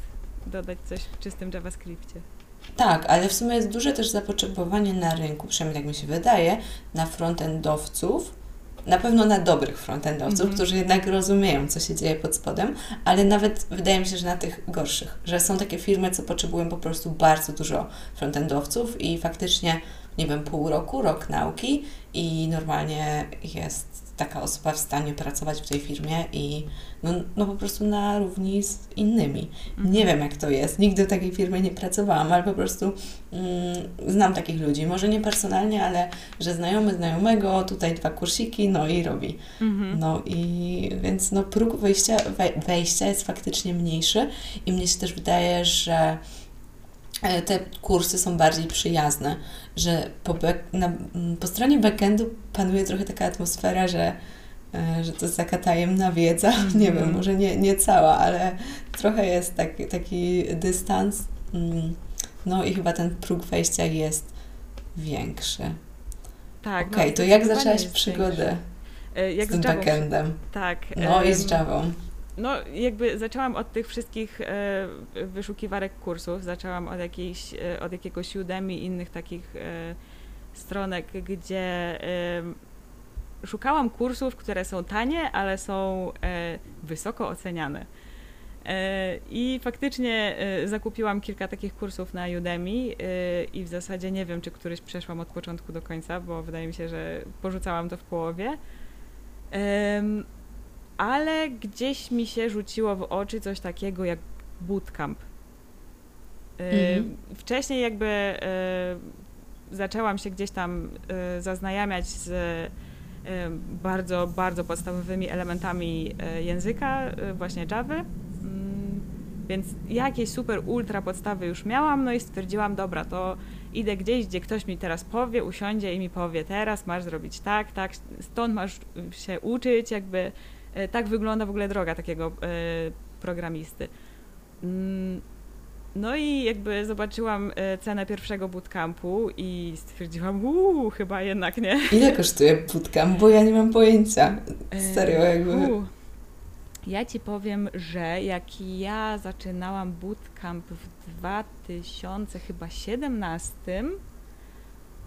dodać coś w czystym JavaScriptie. Tak, ale w sumie jest duże też zapotrzebowanie na rynku, przynajmniej tak mi się wydaje, na frontendowców, na pewno na dobrych frontendowców, mm -hmm. którzy jednak rozumieją, co się dzieje pod spodem, ale nawet wydaje mi się, że na tych gorszych, że są takie firmy, co potrzebują po prostu bardzo dużo frontendowców i faktycznie nie wiem, pół roku, rok nauki i normalnie jest taka osoba w stanie pracować w tej firmie i no, no po prostu na równi z innymi. Mhm. Nie wiem, jak to jest. Nigdy w takiej firmie nie pracowałam, ale po prostu mm, znam takich ludzi. Może nie personalnie, ale że znajomy znajomego, tutaj dwa kursiki, no i robi. Mhm. No i więc no próg wejścia, wejścia jest faktycznie mniejszy i mnie się też wydaje, że te kursy są bardziej przyjazne, że po, back, na, po stronie backendu panuje trochę taka atmosfera, że E, że to jest taka tajemna wiedza. Mm. Nie wiem, może nie, nie cała, ale trochę jest taki, taki dystans. Mm. No i chyba ten próg wejścia jest większy. Tak. Okej, okay, no, to jak zaczęłaś przygodę e, jak z tym backendem? Tak. No i z Javą. No, jakby zaczęłam od tych wszystkich e, wyszukiwarek kursów, zaczęłam od, jakiejś, e, od jakiegoś Udemy i innych takich e, stronek, gdzie szukałam kursów, które są tanie, ale są wysoko oceniane. I faktycznie zakupiłam kilka takich kursów na Udemy i w zasadzie nie wiem, czy któryś przeszłam od początku do końca, bo wydaje mi się, że porzucałam to w połowie. Ale gdzieś mi się rzuciło w oczy coś takiego jak bootcamp. Mhm. Wcześniej jakby zaczęłam się gdzieś tam zaznajamiać z bardzo, bardzo podstawowymi elementami języka, właśnie Java. Mm, więc jakieś super ultra podstawy już miałam, no i stwierdziłam, dobra, to idę gdzieś, gdzie ktoś mi teraz powie, usiądzie i mi powie, teraz masz zrobić tak, tak, stąd masz się uczyć, jakby tak wygląda w ogóle droga takiego programisty. Mm, no i jakby zobaczyłam e, cenę pierwszego bootcampu i stwierdziłam, uuu, chyba jednak nie. Ile kosztuje bootcamp? Bo ja nie mam pojęcia. Serio, jakby. Ja ci powiem, że jak ja zaczynałam bootcamp w 2017,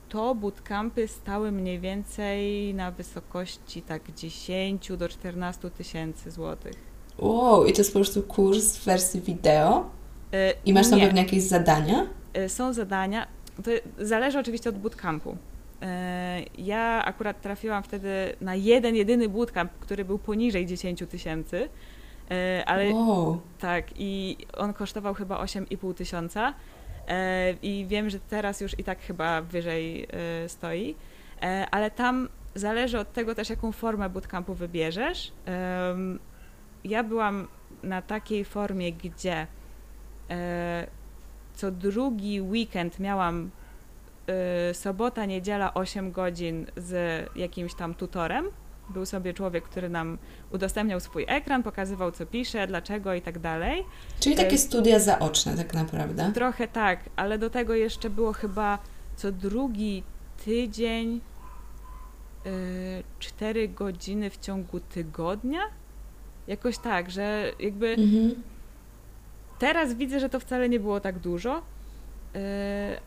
to bootcampy stały mniej więcej na wysokości tak 10 do 14 tysięcy złotych. Wow, i to jest po prostu kurs w wersji wideo? E, I masz tam pewnie jakieś zadania? E, są zadania. To zależy oczywiście od bootcampu. E, ja akurat trafiłam wtedy na jeden, jedyny bootcamp, który był poniżej 10 tysięcy, ale wow. tak, i on kosztował chyba 8,5 tysiąca i wiem, że teraz już i tak chyba wyżej stoi, ale tam zależy od tego też, jaką formę bootcampu wybierzesz. Ja byłam na takiej formie, gdzie E, co drugi weekend miałam e, sobota, niedziela 8 godzin z jakimś tam tutorem. Był sobie człowiek, który nam udostępniał swój ekran, pokazywał co pisze, dlaczego i tak dalej. Czyli takie e, studia zaoczne tak naprawdę. Trochę tak, ale do tego jeszcze było chyba co drugi tydzień cztery godziny w ciągu tygodnia. Jakoś tak, że jakby mhm Teraz widzę, że to wcale nie było tak dużo, y,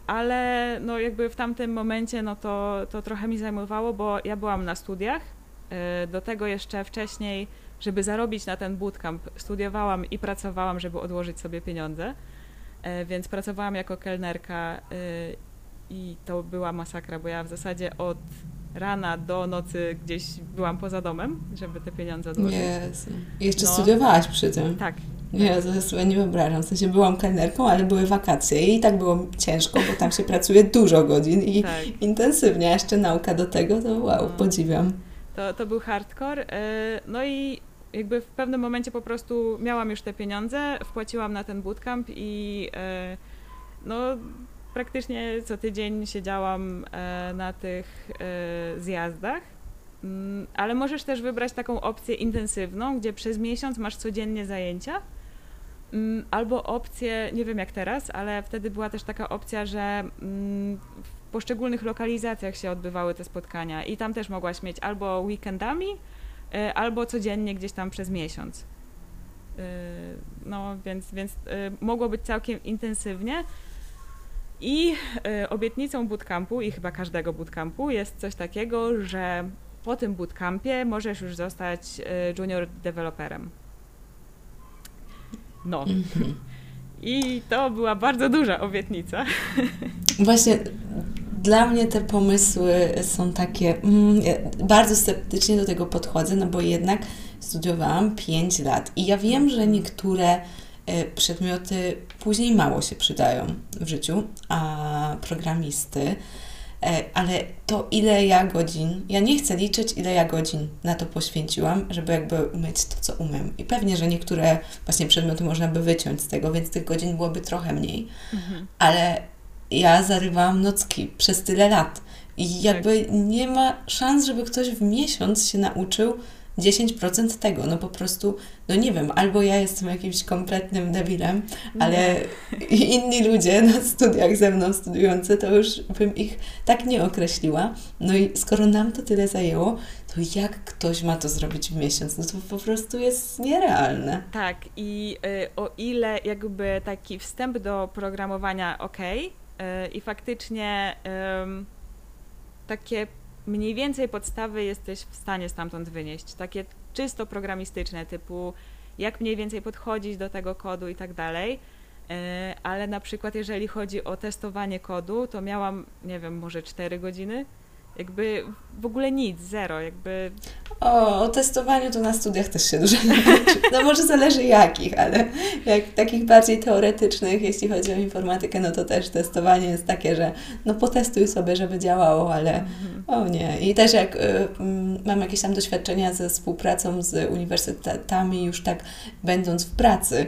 ale no jakby w tamtym momencie no to, to trochę mi zajmowało, bo ja byłam na studiach. Y, do tego jeszcze wcześniej, żeby zarobić na ten bootcamp, studiowałam i pracowałam, żeby odłożyć sobie pieniądze. Y, więc pracowałam jako kelnerka i to była masakra, bo ja w zasadzie od rana do nocy gdzieś byłam poza domem, żeby te pieniądze odłożyć. Jezu. I jeszcze no, studiowałaś przy tym. Tak, nie, to sobie nie wyobrażam. W sensie byłam kelnerką, ale były wakacje i tak było ciężko, bo tam się pracuje dużo godzin i tak. intensywnie. A jeszcze nauka do tego, to wow, no. podziwiam. To, to był hardcore. E, no i jakby w pewnym momencie po prostu miałam już te pieniądze, wpłaciłam na ten bootcamp i e, no praktycznie co tydzień siedziałam e, na tych zjazdach. Mm, ale możesz też wybrać taką opcję intensywną, gdzie przez miesiąc masz codziennie zajęcia Mm, albo opcję, nie wiem jak teraz, ale wtedy była też taka opcja, że mm, poszczególnych lokalizacjach się odbywały te spotkania i tam też mogłaś mieć albo weekendami, y, albo codziennie gdzieś tam przez miesiąc. Y, no, więc, więc y, mogło być całkiem intensywnie. I obietnicą bootcampu, i chyba każdego bootcampu, jest coś takiego, że po tym bootcampie możesz już zostać junior deweloperem. No. I to była bardzo duża obietnica. Właśnie dla mnie te pomysły są takie, mm, ja bardzo sceptycznie do tego podchodzę, no bo jednak studiowałam 5 lat i ja wiem, że niektóre e, przedmioty później mało się przydają w życiu, a programisty, e, ale to ile ja godzin, ja nie chcę liczyć, ile ja godzin na to poświęciłam, żeby jakby umieć to, co umiem. I pewnie, że niektóre właśnie przedmioty można by wyciąć z tego, więc tych godzin byłoby trochę mniej, mhm. ale ja zarywałam nocki przez tyle lat. I jakby tak. nie ma szans, żeby ktoś w miesiąc się nauczył 10% tego. No po prostu, no nie wiem, albo ja jestem jakimś kompletnym debilem, ale inni ludzie na studiach ze mną studiujący, to już bym ich tak nie określiła. No i skoro nam to tyle zajęło, to jak ktoś ma to zrobić w miesiąc? No to po prostu jest nierealne. Tak, i y, o ile jakby taki wstęp do programowania ok, i faktycznie takie mniej więcej podstawy jesteś w stanie stamtąd wynieść. Takie czysto programistyczne, typu jak mniej więcej podchodzić do tego kodu i tak dalej. E, ale na przykład jeżeli chodzi o testowanie kodu, to miałam, nie wiem, może 4 godziny jakby w ogóle nic, zero, jakby... O, o testowaniu to na studiach też się dużo nauczy. No może zależy jakich, ale jak takich bardziej teoretycznych, jeśli chodzi o informatykę, no to też testowanie jest takie, że no potestuj sobie, żeby działało, ale mhm. o nie. I też jak y, y, mam jakieś tam doświadczenia ze współpracą z uniwersytetami, już tak będąc w pracy,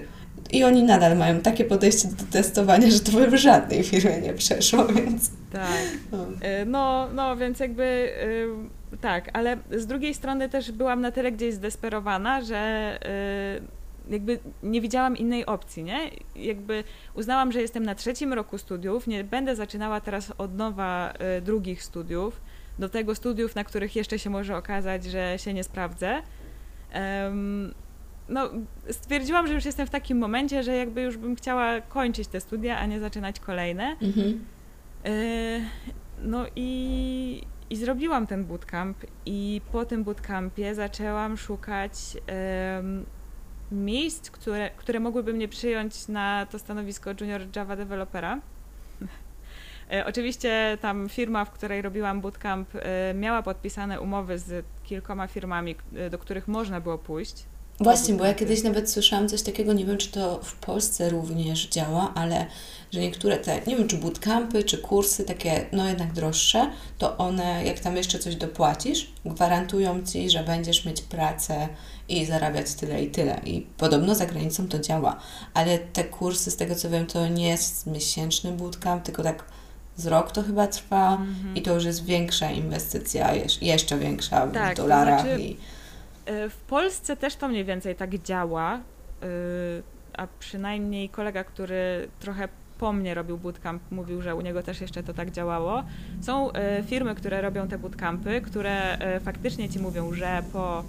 i oni nadal mają takie podejście do testowania, że to by w żadnej firmie nie przeszło, więc... Tak. No, e, no, no więc jakby yy, tak, ale z drugiej strony też byłam na tyle gdzieś zdesperowana, że yy, jakby nie widziałam innej opcji, nie? Jakby uznałam, że jestem na trzecim roku studiów, nie będę zaczynała teraz od nowa drugich studiów, do tego studiów, na których jeszcze się może okazać, że się nie sprawdzę no, stwierdziłam, że już jestem w takim momencie, że jakby już bym chciała kończyć te studia, a nie zaczynać kolejne. Mhm. Y, no i, i zrobiłam ten bootcamp i po tym bootcampie zaczęłam szukać y, miejsc, które, które mogłyby mnie przyjąć na to stanowisko junior Java developera. E, oczywiście tam firma, w której robiłam bootcamp, miała podpisane umowy z kilkoma firmami, do których można było pójść. Właśnie, bo ja kiedyś nawet słyszałam coś takiego, nie wiem czy to w Polsce również działa, ale że niektóre te, nie wiem czy bootcampy, czy kursy takie no jednak droższe, to one jak tam jeszcze coś dopłacisz, gwarantują Ci, że będziesz mieć pracę i zarabiać tyle i tyle. I podobno za granicą to działa, ale te kursy z tego co wiem to nie jest miesięczny bootcamp, tylko tak z rok to chyba trwa mm -hmm. i to już jest większa inwestycja, jeszcze większa tak, w dolarach. To znaczy... i w Polsce też to mniej więcej tak działa, e, a przynajmniej kolega, który trochę po mnie robił bootcamp, mówił, że u niego też jeszcze to tak działało. Są e, firmy, które robią te bootcampy, które faktycznie ci mówią, że po,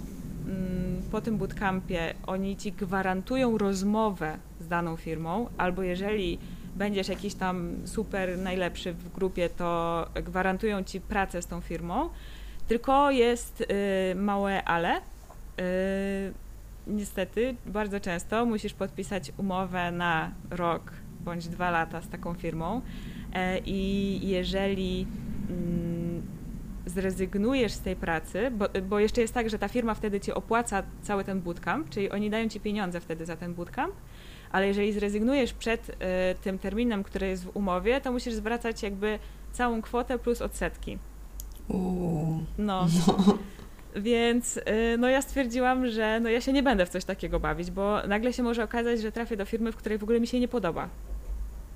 mm, po tym bootcampie oni ci gwarantują rozmowę z daną firmą, albo jeżeli będziesz jakiś tam super najlepszy w grupie, to gwarantują ci pracę z tą firmą. Tylko jest małe ale, niestety bardzo często musisz podpisać umowę na rok bądź dwa lata z taką firmą yy, i jeżeli mm, zrezygnujesz z tej pracy, bo, bo, jeszcze jest tak, że ta firma wtedy ci opłaca cały ten bootcamp, czyli oni dają ci pieniądze wtedy za ten bootcamp, ale jeżeli zrezygnujesz przed y, tym terminem, który jest w umowie, to musisz zwracać jakby całą kwotę plus odsetki. Uuu, no. no. Więc y, no ja stwierdziłam, że no ja się nie będę w coś takiego bawić, bo nagle się może okazać, że trafię do firmy, w której w ogóle mi się nie podoba.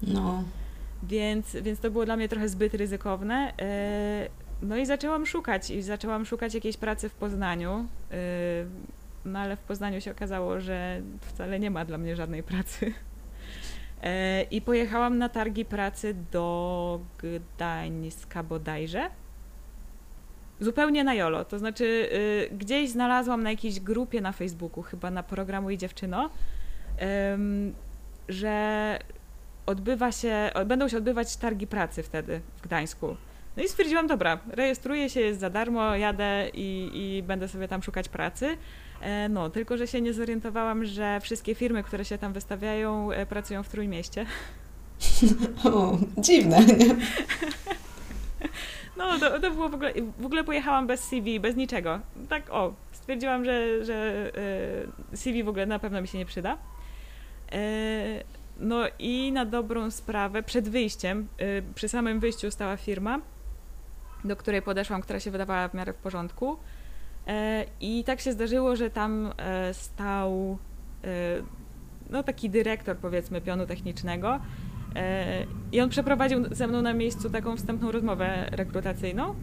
No. Więc, więc to było dla mnie trochę zbyt ryzykowne. Y, no i zaczęłam szukać i zaczęłam szukać jakiejś pracy w Poznaniu. Y, no ale w Poznaniu się okazało, że wcale nie ma dla mnie żadnej pracy. I pojechałam na targi pracy do Gdańska bodajże zupełnie na jolo. To znaczy, y, gdzieś znalazłam na jakiejś grupie na Facebooku, chyba na programu i dziewczyno, że odbywa się, będą się odbywać targi pracy wtedy w Gdańsku. No i stwierdziłam, dobra, rejestruję się, jest za darmo, jadę i, i będę sobie tam szukać pracy. E, no, tylko że się nie zorientowałam, że wszystkie firmy, które się tam wystawiają, e, pracują w Trójmieście. O, dziwne, nie? No, to, to było w ogóle, w ogóle pojechałam bez CV, bez niczego. Tak, o, stwierdziłam, że, że e, CV w ogóle na pewno mi się nie przyda. E, no i na dobrą sprawę, przed wyjściem, e, przy samym wyjściu stała firma, do której podeszłam, która się wydawała w miarę w porządku. I tak się zdarzyło, że tam stał no, taki dyrektor, powiedzmy, pionu technicznego. I on przeprowadził ze mną na miejscu taką wstępną rozmowę rekrutacyjną.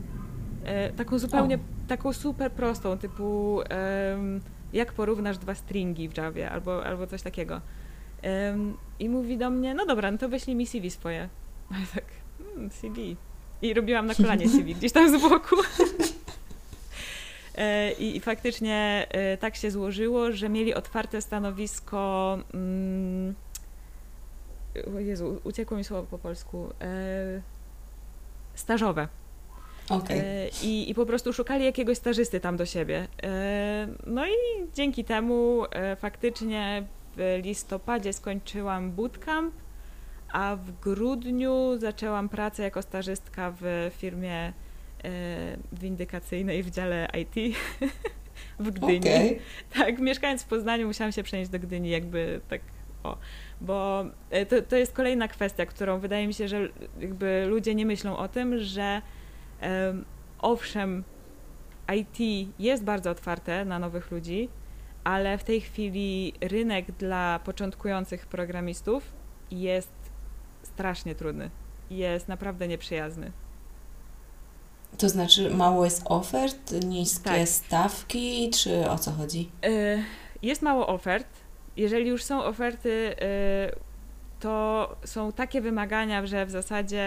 Taką zupełnie, o. taką super prostą, typu jak porównasz dwa stringi w Javie albo, albo coś takiego. I mówi do mnie, no dobra, no to wyślij mi CV swoje. A ja tak, hmm, CV. I robiłam na kolanie CV gdzieś tam z boku. E, I, I, faktycznie e, tak się złożyło, że mieli otwarte stanowisko. Mm, Jezu, uciekło mi słowo po polsku. E, stażowe. Okay. I, I po prostu szukali jakiegoś stażysty tam do siebie. No i dzięki temu faktycznie w listopadzie skończyłam bootcamp, a w grudniu zaczęłam pracę jako stażystka w firmie e, windykacyjnej w dziale IT w Gdyni. Okay. Tak, mieszkając w Poznaniu musiałam się przenieść do Gdyni, jakby tak o, bo e, to, to jest kolejna kwestia, którą wydaje mi się, że jakby ludzie nie myślą o tym, że um, owszem, IT jest bardzo otwarte na nowych ludzi, ale w tej chwili rynek dla początkujących programistów jest strasznie trudny. Jest naprawdę nieprzyjazny. To znaczy mało jest ofert, niskie tak. stawki, czy o co chodzi? Y, jest mało ofert. Jeżeli już są oferty, y, to są takie wymagania, że w zasadzie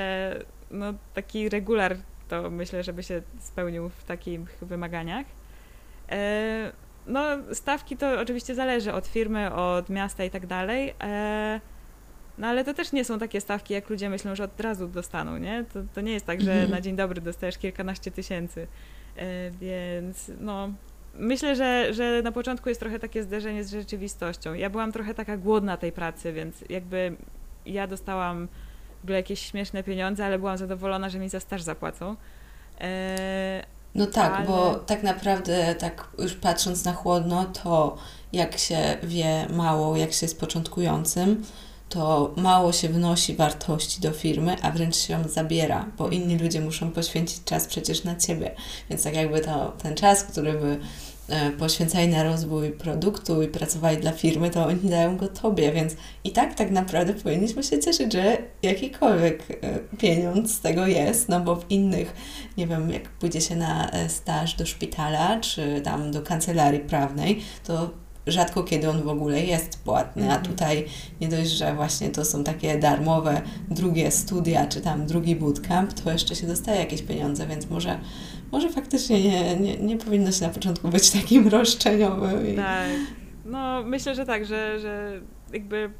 no, taki regular to myślę, żeby się spełnił w takich wymaganiach. Y, no, stawki to oczywiście zależy od firmy, od miasta i tak dalej. E, no ale to też nie są takie stawki, jak ludzie myślą, że od razu dostaną, nie? To, to nie jest tak, że mhm. na dzień dobry dostajesz kilkanaście tysięcy. Więc no, myślę, że, że na początku jest trochę takie zderzenie z rzeczywistością. Ja byłam trochę taka głodna tej pracy, więc jakby ja dostałam w ogóle jakieś śmieszne pieniądze, ale byłam zadowolona, że mi za staż zapłacą. E, no tak, ale... bo tak naprawdę, tak już patrząc na chłodno, to jak się wie mało, jak się jest początkującym, to mało się wnosi wartości do firmy, a wręcz się ją zabiera, bo inni ludzie muszą poświęcić czas przecież na ciebie. Więc tak jakby to, ten czas, który by E, poświęcali na rozwój produktu i pracowali dla firmy, to oni dają go tobie, więc i tak tak naprawdę powinniśmy się cieszyć, że jakikolwiek e, pieniądz z tego jest, no bo w innych, nie wiem, jak pójdzie się na e, staż do szpitala, czy tam do kancelarii prawnej, to rzadko kiedy on w ogóle jest płatny, a mhm. tutaj nie dość, że właśnie to są takie darmowe drugie studia, czy tam drugi bootcamp, to jeszcze się dostaje jakieś pieniądze, więc może może faktycznie nie, nie, nie powinno się na początku być takim roszczeniowym. Tak. No, myślę, że tak, że, że jakby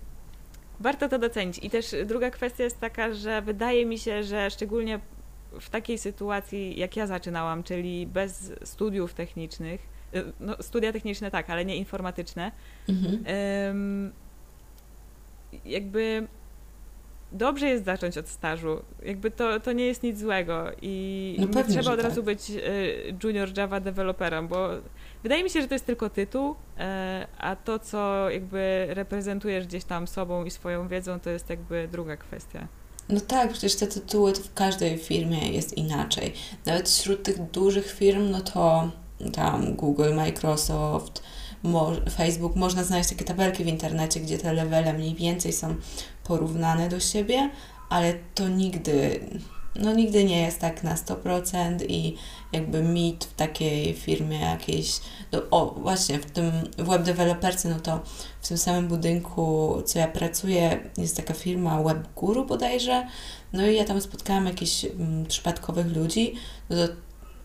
warto to docenić. I też druga kwestia jest taka, że wydaje mi się, że szczególnie w takiej sytuacji, jak ja zaczynałam, czyli bez studiów technicznych, no, studia techniczne tak, ale nie informatyczne, mhm. jakby dobrze jest zacząć od stażu. Jakby to, to nie jest nic złego i no pewnie, nie trzeba od razu tak. być y, junior Java developerem, bo wydaje mi się, że to jest tylko tytuł, e, a to, co jakby reprezentujesz gdzieś tam sobą i swoją wiedzą, to jest jakby druga kwestia. No tak, przecież te tytuły w każdej firmie jest inaczej. Nawet wśród tych dużych firm, no to tam Google, Microsoft, Facebook, można znaleźć takie tabelki w internecie, gdzie te levele mniej więcej są porównane do siebie, ale to nigdy, no nigdy nie jest tak na 100% i jakby mit w takiej firmie jakiejś, no, o właśnie w tym web developerce, no to w tym samym budynku, co ja pracuję, jest taka firma WebGuru bodajże, no i ja tam spotkałam jakichś mm, przypadkowych ludzi, no to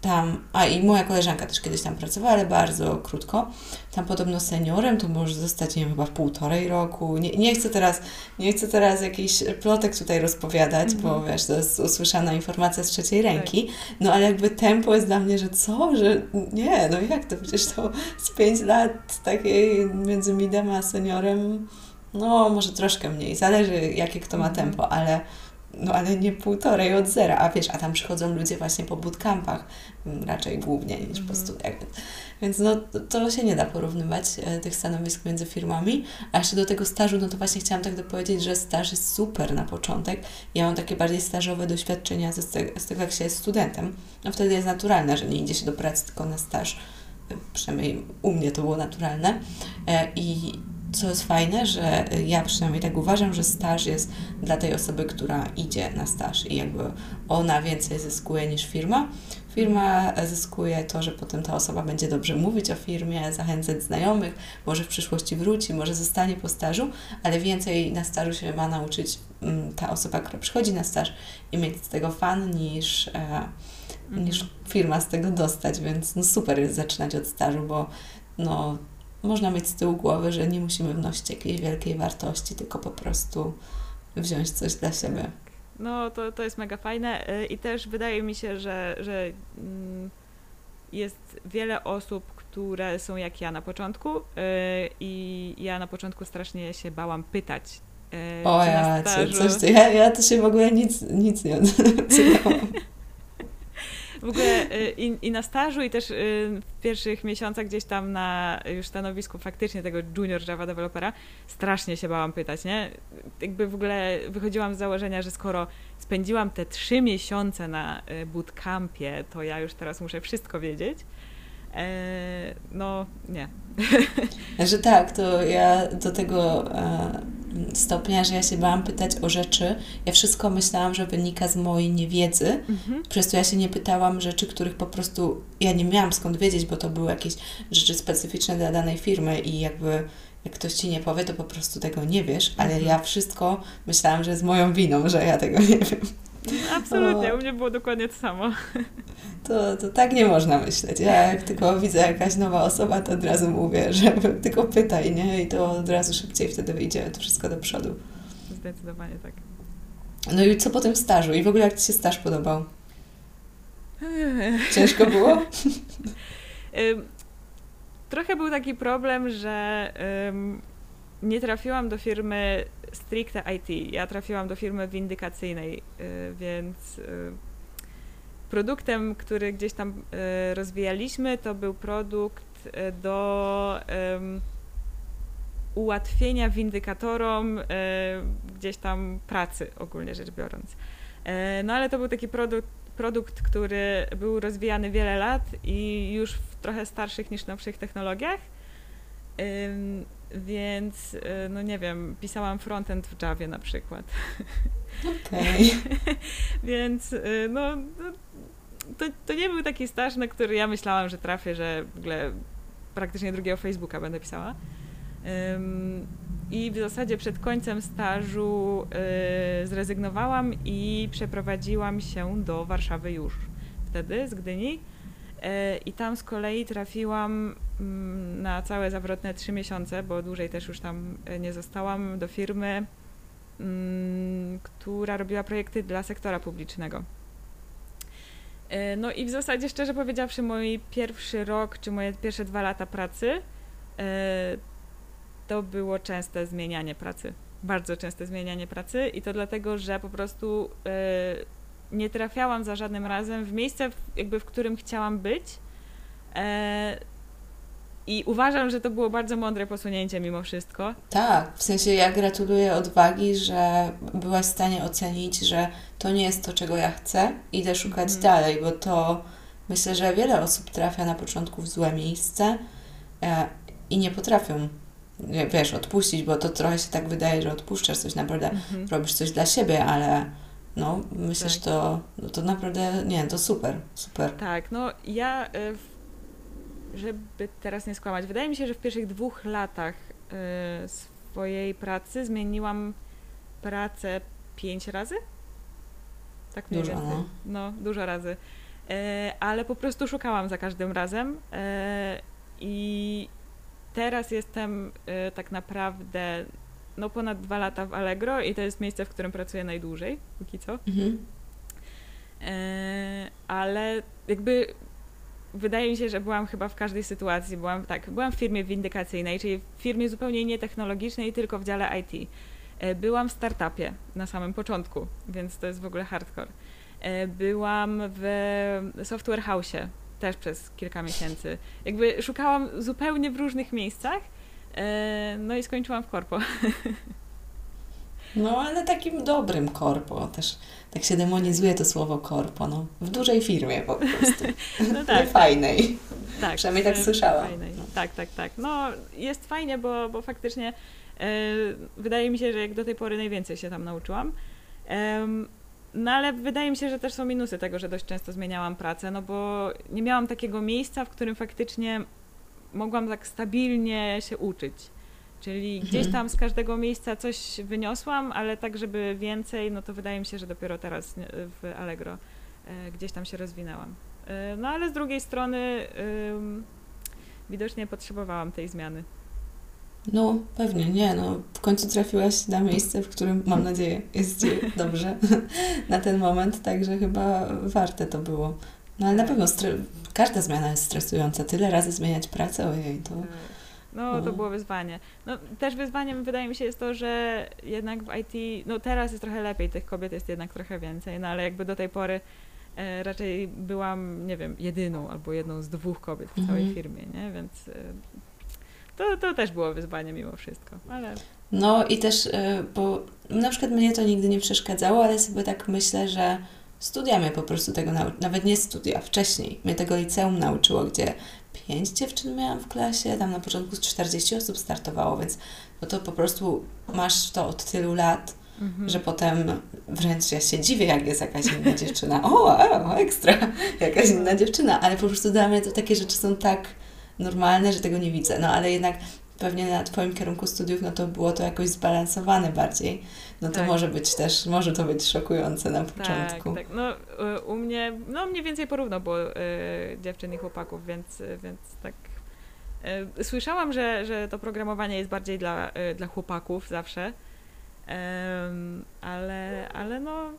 tam, a i moja koleżanka też kiedyś tam pracowała, ale bardzo krótko. Tam podobno seniorem to może zostać, nie wiem, chyba w półtorej roku. Nie, nie chcę teraz, nie chcę teraz jakiś plotek tutaj rozpowiadać, mm -hmm. bo mhm. wiesz, to jest usłyszana informacja z trzeciej tak. ręki. No ale jakby tempo jest dla mnie, że co, że nie, no jak to, przecież to z pięć lat takiej między midem a seniorem, no może troszkę mniej, zależy jakie kto ma mhm. tempo, ale no ale nie półtorej od zera, a wiesz, a tam przychodzą ludzie właśnie po bootcampach, mm, raczej głównie niż mm. po mhm. studiach, więc, więc no to się nie da porównywać e, tych stanowisk między firmami, a jeszcze do tego stażu, no to właśnie chciałam tak dopowiedzieć, że staż jest super na początek, ja mam takie bardziej stażowe doświadczenia z, z tego, jak się jest studentem, no wtedy jest naturalne, że nie idzie się do pracy tylko na staż, e, przynajmniej u mnie to było naturalne. E, i co jest fajne, że ja przynajmniej tak uważam, że staż jest dla tej osoby, która idzie na staż i jakby ona więcej zyskuje niż firma. Firma zyskuje to, że potem ta osoba będzie dobrze mówić o firmie, zachęcać znajomych, może w przyszłości wróci, może zostanie po stażu, ale więcej na stażu się ma nauczyć mm, ta osoba, która przychodzi na staż i mieć z tego fan niż, e, niż mhm. firma z tego dostać, więc no super jest zaczynać od stażu, bo no, można mieć z tyłu głowy, że nie musimy wnosić jakiejś wielkiej wartości, tylko po prostu wziąć coś dla siebie. No, to, to jest mega fajne y, i też wydaje mi się, że, że mm, jest wiele osób, które są jak ja na początku y, i ja na początku strasznie się bałam pytać. Y, o ja, coś, ja, ja to się w ogóle nic, nic nie odzywałam. W ogóle y, i, i, na stażu, i też y, w pierwszych miesiącach gdzieś tam na już stanowisku faktycznie tego junior Java developera strasznie się bałam pytać, nie? Jakby w ogóle wychodziłam z założenia, że skoro spędziłam te trzy miesiące na y, bootcampie, to ja już teraz muszę wszystko wiedzieć. E, no, nie. Że tak, to ja do tego e, stopnia, że ja się bałam pytać o rzeczy. Ja wszystko myślałam, że wynika z mojej niewiedzy, mhm. przez ja się nie pytałam rzeczy, których po prostu ja nie miałam skąd wiedzieć, bo to były jakieś rzeczy specyficzne dla danej firmy i jakby jak ktoś ci nie powie, to po prostu tego nie wiesz, ale mhm. ja wszystko myślałam, że jest moją winą, że ja tego nie wiem. Absolutnie, o. u mnie było dokładnie to samo. To, to tak nie można myśleć. Ja jak tylko widzę jakaś nowa osoba, to od razu mówię, że tylko pytaj, nie? I to od razu szybciej wtedy wyjdzie to wszystko do przodu. Zdecydowanie tak. No i co po tym stażu? I w ogóle jak Ci się staż podobał? Ciężko było? Trochę był taki problem, że nie trafiłam do firmy stricte IT. Ja trafiłam do firmy windykacyjnej, y, więc y, produktem, który gdzieś tam y, rozwijaliśmy, to był produkt do ułatwienia windykatorom gdzieś tam pracy, ogólnie rzecz biorąc. No ale to był taki produkt, produkt, który był rozwijany wiele lat i już w trochę starszych niż nowszych technologiach. Więc, y, no nie wiem, pisałam frontend w Javie na przykład. Okej. Okay. Więc, y, no, no, to, to nie był taki staż, na który ja myślałam, że trafię, że w ogóle praktycznie drugiego Facebooka będę pisała. Um, I w zasadzie przed końcem stażu y, zrezygnowałam i przeprowadziłam się do Warszawy już wtedy z Gdyni. I tam z kolei trafiłam na całe zawrotne trzy miesiące, bo dłużej też już tam e, nie zostałam, do firmy, mm, która robiła projekty dla sektora publicznego. E, no i w zasadzie, szczerze powiedziawszy, mój pierwszy rok, czy moje pierwsze dwa lata pracy, to było częste zmienianie pracy. Bardzo częste zmienianie pracy i to dlatego, że po prostu nie trafiałam za żadnym razem w miejsce, jakby w którym chciałam być. E, I uważam, że to było bardzo mądre posunięcie mimo wszystko. Tak, w sensie ja gratuluję odwagi, że byłaś w stanie ocenić, że to nie jest to, czego ja chcę, idę szukać mm. dalej, bo to myślę, że wiele osób trafia na początku w złe miejsce e, i nie potrafią wiesz, odpuścić, bo to trochę się tak wydaje, że odpuszczasz coś naprawdę, mm -hmm. robisz coś dla siebie, ale no, myślę, tak. że to, no to naprawdę, nie, to super, super. Tak, no ja, y, żeby teraz nie skłamać, wydaje mi się, że w pierwszych dwóch latach y, swojej pracy zmieniłam pracę pięć razy? Tak mniej dużo, więcej. No. no, dużo razy. Y, ale po prostu szukałam za każdym razem i teraz jestem tak naprawdę no ponad dwa lata w Allegro i to jest miejsce, w którym pracuję najdłużej, póki co. Mhm. E, ale jakby wydaje mi się, że byłam chyba w każdej sytuacji. Byłam tak, byłam w firmie windykacyjnej, czyli w firmie zupełnie nietechnologicznej, tylko w dziale IT. E, byłam w startupie na samym początku, więc to jest w ogóle hardcore. E, byłam w software house'ie też przez kilka miesięcy. Jakby szukałam zupełnie w różnych miejscach, e, no i skończyłam w korpo. No, ale takim dobrym korpo też. Tak się demonizuje to słowo korpo, no. W dużej firmie po prostu. No tak. fajnej. Tak. Przynajmniej tak słyszałam. Fajnej. No. Tak, tak, tak. No, jest fajnie, bo, bo faktycznie e, wydaje mi się, że jak do tej pory najwięcej się tam nauczyłam. E, no ale wydaje mi się, że też są minusy tego, że dość często zmieniałam pracę, no bo nie miałam takiego miejsca, w którym faktycznie mogłam tak stabilnie się uczyć. Czyli mhm. gdzieś tam z każdego miejsca coś wyniosłam, ale tak, żeby więcej, no to wydaje mi się, że dopiero teraz w Allegro e, gdzieś tam się rozwinęłam. E, no ale z drugiej strony widocznie potrzebowałam tej zmiany. No, pewnie, nie, no w końcu trafiłaś na miejsce, w którym mam nadzieję jest Ci dobrze na ten moment, także chyba warte to było. No ale na pewno każda zmiana jest stresująca, tyle razy zmieniać pracę, ojej, to... No, to było wyzwanie. No, też wyzwaniem wydaje mi się jest to, że jednak w IT, no teraz jest trochę lepiej, tych kobiet jest jednak trochę więcej, no ale jakby do tej pory e, raczej byłam, nie wiem, jedyną albo jedną z dwóch kobiet w całej mhm. firmie, nie? Więc e, to, to też było wyzwanie mimo wszystko, ale... No i też, e, bo na przykład mnie to nigdy nie przeszkadzało, ale sobie tak myślę, że studia mnie po prostu tego nauczyły, nawet nie studia, wcześniej mnie tego liceum nauczyło, gdzie pięć dziewczyn miałam w klasie, tam na początku 40 osób startowało, więc no to po prostu masz to od tylu lat, mhm. że potem wręcz ja się dziwię, jak jest jakaś inna dziewczyna. O, o, ekstra, jakaś inna dziewczyna, ale po prostu dla mnie to takie rzeczy są tak normalne, że tego nie widzę. No ale jednak pewnie na Twoim kierunku studiów, no to było to jakoś zbalansowane bardziej. No to tak. może być też, może to być szokujące na początku. Tak, tak. No u mnie, no mniej więcej porówno było y, dziewczyn i chłopaków, więc, więc tak y, Słyszałam, że, że to programowanie jest bardziej dla, y, dla chłopaków zawsze, ale, ale no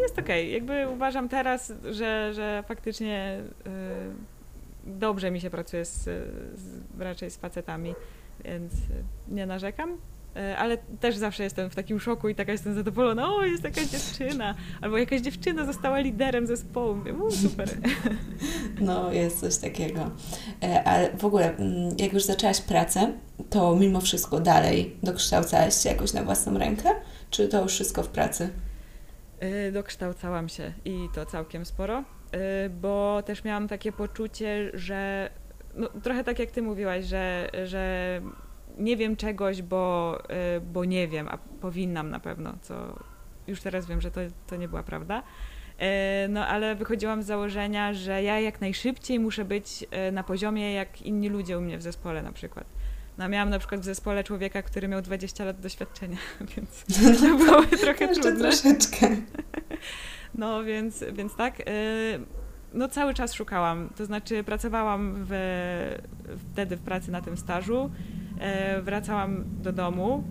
jest okej. Okay. Jakby uważam teraz, że, że faktycznie dobrze mi się pracuje z, z, raczej z facetami, więc nie narzekam. E, ale też zawsze jestem w takim szoku i taka jestem zadowolona, o, jest jakaś dziewczyna, albo jakaś dziewczyna została liderem zespołu, mówię, super. No, jest coś takiego. E, ale w ogóle, mm, jak już zaczęłaś pracę, to mimo wszystko dalej dokształcałaś się jakoś na własną rękę, czy to już wszystko w pracy? E, dokształcałam się i to całkiem sporo. Y, bo też miałam takie poczucie, że no, trochę tak jak ty mówiłaś, że, że nie wiem czegoś, bo, y, bo nie wiem, a powinnam na pewno, co już teraz wiem, że to, to nie była prawda. Y, no ale wychodziłam z założenia, że ja jak najszybciej muszę być na poziomie jak inni ludzie u mnie w zespole na przykład. No, miałam na przykład w zespole człowieka, który miał 20 lat doświadczenia, więc to było trochę Jeszcze trudne. troszeczkę. No więc, więc tak. No cały czas szukałam, to znaczy pracowałam w, wtedy w pracy na tym stażu, y, wracałam do domu,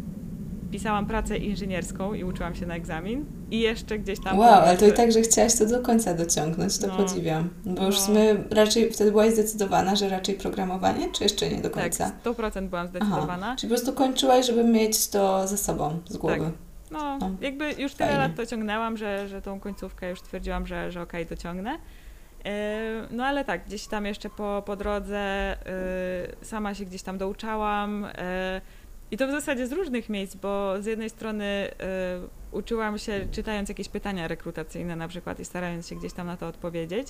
pisałam pracę inżynierską i uczyłam się na egzamin i jeszcze gdzieś tam... Wow, ale to i tak, że chciałaś to do końca dociągnąć, to no, podziwiam. Bo już no. my raczej, wtedy byłaś zdecydowana, że raczej programowanie, czy jeszcze nie do końca? Tak, 100% byłam zdecydowana. Aha, czyli po prostu kończyłaś, żeby mieć to ze sobą, z głowy. Tak. No, no, jakby już tyle Fajnie. lat to ciągnęłam, że, że tą końcówkę już stwierdziłam, że, że okej, okay, to ciągnę. E, no ale tak, gdzieś tam jeszcze po, po drodze e, sama się gdzieś tam douczałam e, i to w zasadzie z różnych miejsc, bo z jednej strony uczyłam się czytając jakieś pytania rekrutacyjne na przykład i starając się gdzieś tam na to odpowiedzieć,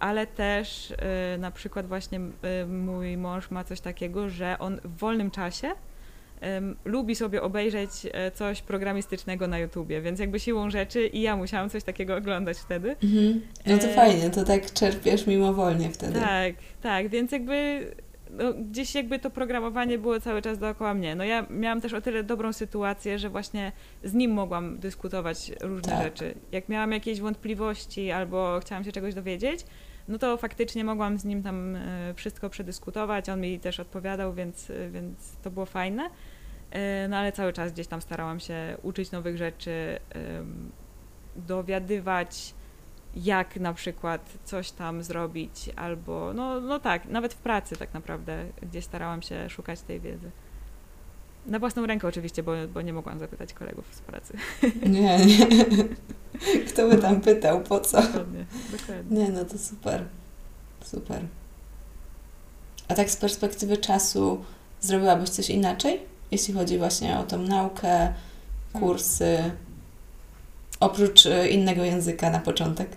ale też na przykład właśnie mój mąż ma coś takiego, że on w wolnym czasie lubi sobie obejrzeć e, coś programistycznego na YouTubie, więc jakby siłą rzeczy i ja musiałam coś takiego oglądać wtedy. Mhm. No to e... fajnie, to tak czerpiesz mimowolnie wtedy. Tak, tak, więc jakby no, gdzieś jakby to programowanie było cały czas dookoła mnie. No ja miałam też o tyle dobrą sytuację, że właśnie z nim mogłam dyskutować różne tak. rzeczy. Jak miałam jakieś wątpliwości albo chciałam się czegoś dowiedzieć, no to faktycznie mogłam z nim tam e, wszystko przedyskutować, on mi też odpowiadał, więc, więc to było fajne. E, no ale cały czas gdzieś tam starałam się uczyć nowych rzeczy, dowiadywać, jak na przykład coś tam zrobić, albo no, no tak, nawet w pracy tak naprawdę, gdzie starałam się szukać tej wiedzy. Na własną rękę oczywiście, bo, bo nie mogłam zapytać kolegów z pracy. Nie, nie. Kto by tam pytał, po co? Dokładnie, dokładnie. Nie, no to super. Super. A tak z perspektywy czasu zrobiłabyś coś inaczej? Jeśli chodzi właśnie o tą naukę, kursy, oprócz e, innego języka na początek.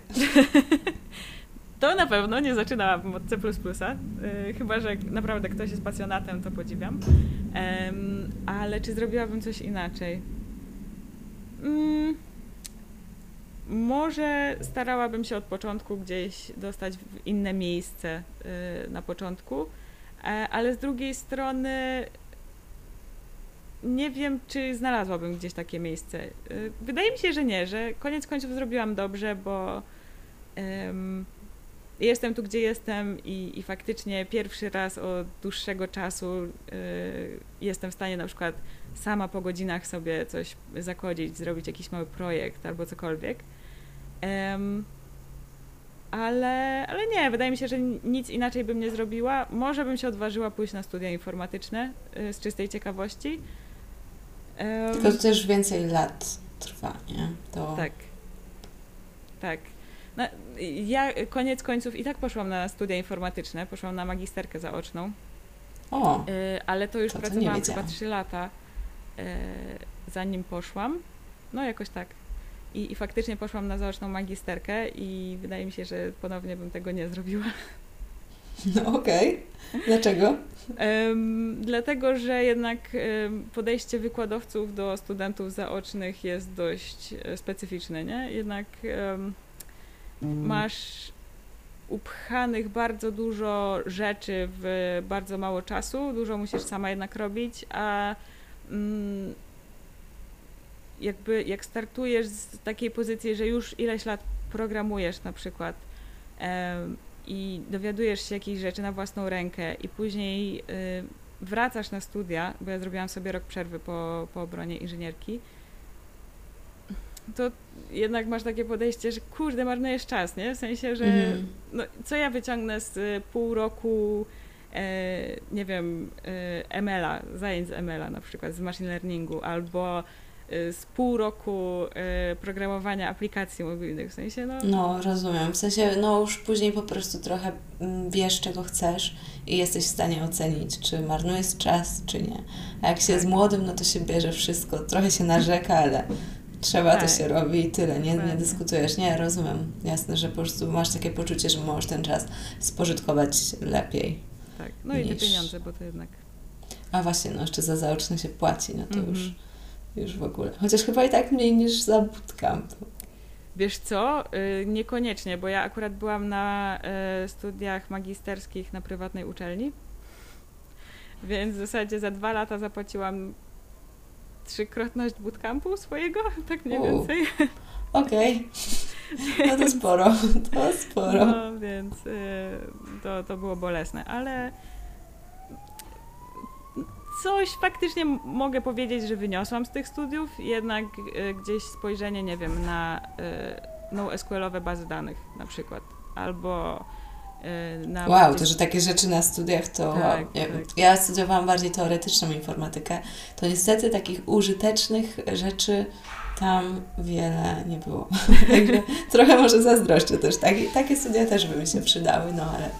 To na pewno nie zaczynałabym od C++, yy, chyba że naprawdę ktoś jest pasjonatem, to podziwiam. Ale czy zrobiłabym coś inaczej? Mm, może starałabym się od początku gdzieś dostać w inne miejsce yy, na początku, yy, ale z drugiej strony nie wiem, czy znalazłabym gdzieś takie miejsce. Yy, wydaje mi się, że nie, że koniec końców zrobiłam dobrze, bo jestem tu, gdzie jestem i, i faktycznie pierwszy raz od dłuższego czasu y, jestem w stanie na przykład sama po godzinach sobie coś zakodzić, zrobić jakiś mały projekt albo cokolwiek. Um, ale, ale nie, wydaje mi się, że nic inaczej bym nie zrobiła. Może bym się odważyła pójść na studia informatyczne y, z czystej ciekawości. Um, Tylko to też więcej lat trwa, nie? To... Tak. Tak. No, ja koniec końców i tak poszłam na studia informatyczne, poszłam na magisterkę zaoczną. O, y, ale to już to pracowałam chyba 3 lata, y, zanim poszłam. No jakoś tak. I, I faktycznie poszłam na zaoczną magisterkę i wydaje mi się, że ponownie bym tego nie zrobiła. No okej. Okay. Dlaczego? Um, dlatego, że jednak um, podejście wykładowców do studentów zaocznych jest dość e, specyficzne, nie? Jednak um, masz upchanych bardzo dużo rzeczy w bardzo mało czasu, dużo musisz sama jednak robić, a mm, jakby jak startujesz z takiej pozycji, że już ileś lat programujesz na przykład e, i dowiadujesz się jakichś rzeczy na własną rękę i później y, wracasz na studia, bo ja zrobiłam sobie rok przerwy po, po obronie inżynierki, to jednak masz takie podejście, że kurde, marnujesz czas, nie? W sensie, że mm. no, co ja wyciągnę z y, pół roku, e, nie wiem, e, ML-a, zajęć z ML-a na przykład, z machine learningu, albo y, z pół roku y, programowania aplikacji mobilnych, w sensie no... No, rozumiem, w sensie no już później po prostu trochę mm, wiesz, czego chcesz i jesteś w stanie ocenić, czy marnujesz czas, czy nie. A jak się tak. jest młodym, no to się bierze wszystko, trochę się narzeka, ale trzeba, tak. to się robi i tyle, nie, nie dyskutujesz. Nie, rozumiem. Jasne, że po prostu masz takie poczucie, że możesz ten czas spożytkować lepiej. Tak, no niż... i te pieniądze, bo to jednak... A właśnie, no jeszcze za zaoczne się płaci, no to mm -hmm. już, już w ogóle. Chociaż chyba i tak mniej niż za bootcamp. Wiesz co? Yy, niekoniecznie, bo ja akurat byłam na y, studiach magisterskich na prywatnej uczelni, więc w zasadzie za dwa lata zapłaciłam trzykrotność bootcampu swojego, tak mniej więcej. Okej. Okay. No to sporo, to sporo. No, więc y, to, to było bolesne, ale coś faktycznie mogę powiedzieć, że wyniosłam z tych studiów, jednak y, gdzieś spojrzenie, nie wiem, na y, NoSQL-owe bazy danych na przykład, albo Y, na wow, to że takie rzeczy na studiach to tak, wow, nie tak. Ja studiowałam bardziej teoretyczną informatykę. To niestety takich użytecznych rzeczy tam wiele nie było. Także trochę może zazdroszczę też. Takie, takie studia też by mi się przydały, no ale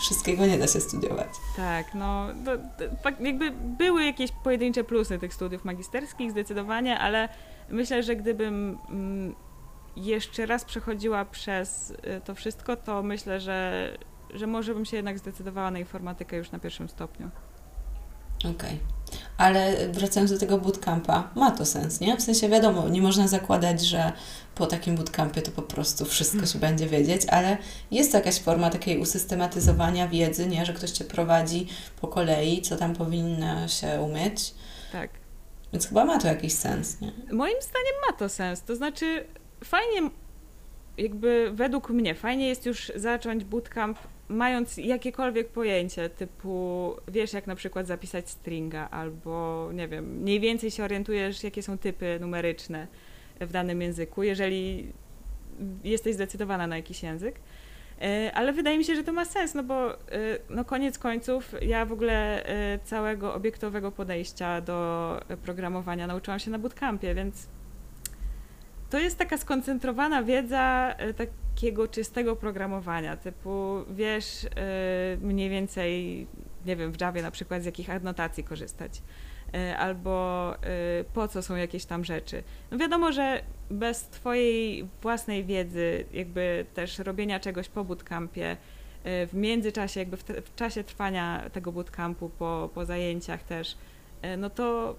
wszystkiego nie da się studiować. Tak, no to, to, jakby były jakieś pojedyncze plusy tych studiów magisterskich zdecydowanie, ale myślę, że gdybym mm, jeszcze raz przechodziła przez y, to wszystko, to myślę, że, że może bym się jednak zdecydowała na informatykę już na pierwszym stopniu. Okej. Okay. Ale wracając do tego bootcampa, ma to sens, nie? W sensie wiadomo, nie można zakładać, że po takim bootcampie to po prostu wszystko się będzie wiedzieć, ale jest to jakaś forma takiej usystematyzowania wiedzy, nie? Że ktoś Cię prowadzi po kolei, co tam powinno się umieć. Tak. Więc chyba ma to jakiś sens, nie? Moim zdaniem ma to sens. To znaczy, fajnie, jakby według mnie, fajnie jest już zacząć bootcamp mając jakiekolwiek pojęcie, typu wiesz jak na przykład zapisać stringa, albo nie wiem, mniej więcej się orientujesz, jakie są typy numeryczne w danym języku, jeżeli jesteś zdecydowana na jakiś język. E, ale wydaje mi się, że to ma sens, no bo e, no koniec końców ja w ogóle e, całego obiektowego podejścia do programowania nauczyłam się na bootcampie, więc to jest taka skoncentrowana wiedza takiego czystego programowania, typu wiesz mniej więcej, nie wiem, w Javie na przykład z jakich adnotacji korzystać. E, albo e, po co są jakieś tam rzeczy. No wiadomo, że bez twojej własnej wiedzy, jakby też robienia czegoś po bootcampie, e, w międzyczasie, jakby w, w czasie trwania tego bootcampu, po, po zajęciach też, no to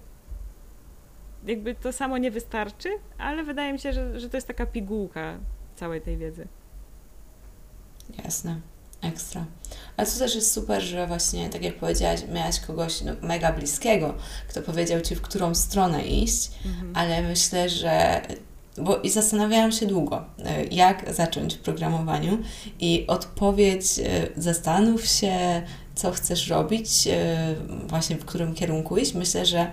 jakby to samo nie wystarczy, ale wydaje mi się, że, że to jest taka pigułka całej tej wiedzy. Jasne. Ekstra. Ale co też jest super, że właśnie, tak jak powiedziałaś, miałaś kogoś no, mega bliskiego, kto powiedział Ci, w którą stronę iść, mhm. ale myślę, że bo i zastanawiałam się długo, e, jak zacząć w programowaniu i odpowiedź e, zastanów się, co chcesz robić, e, właśnie w którym kierunku iść. Myślę, że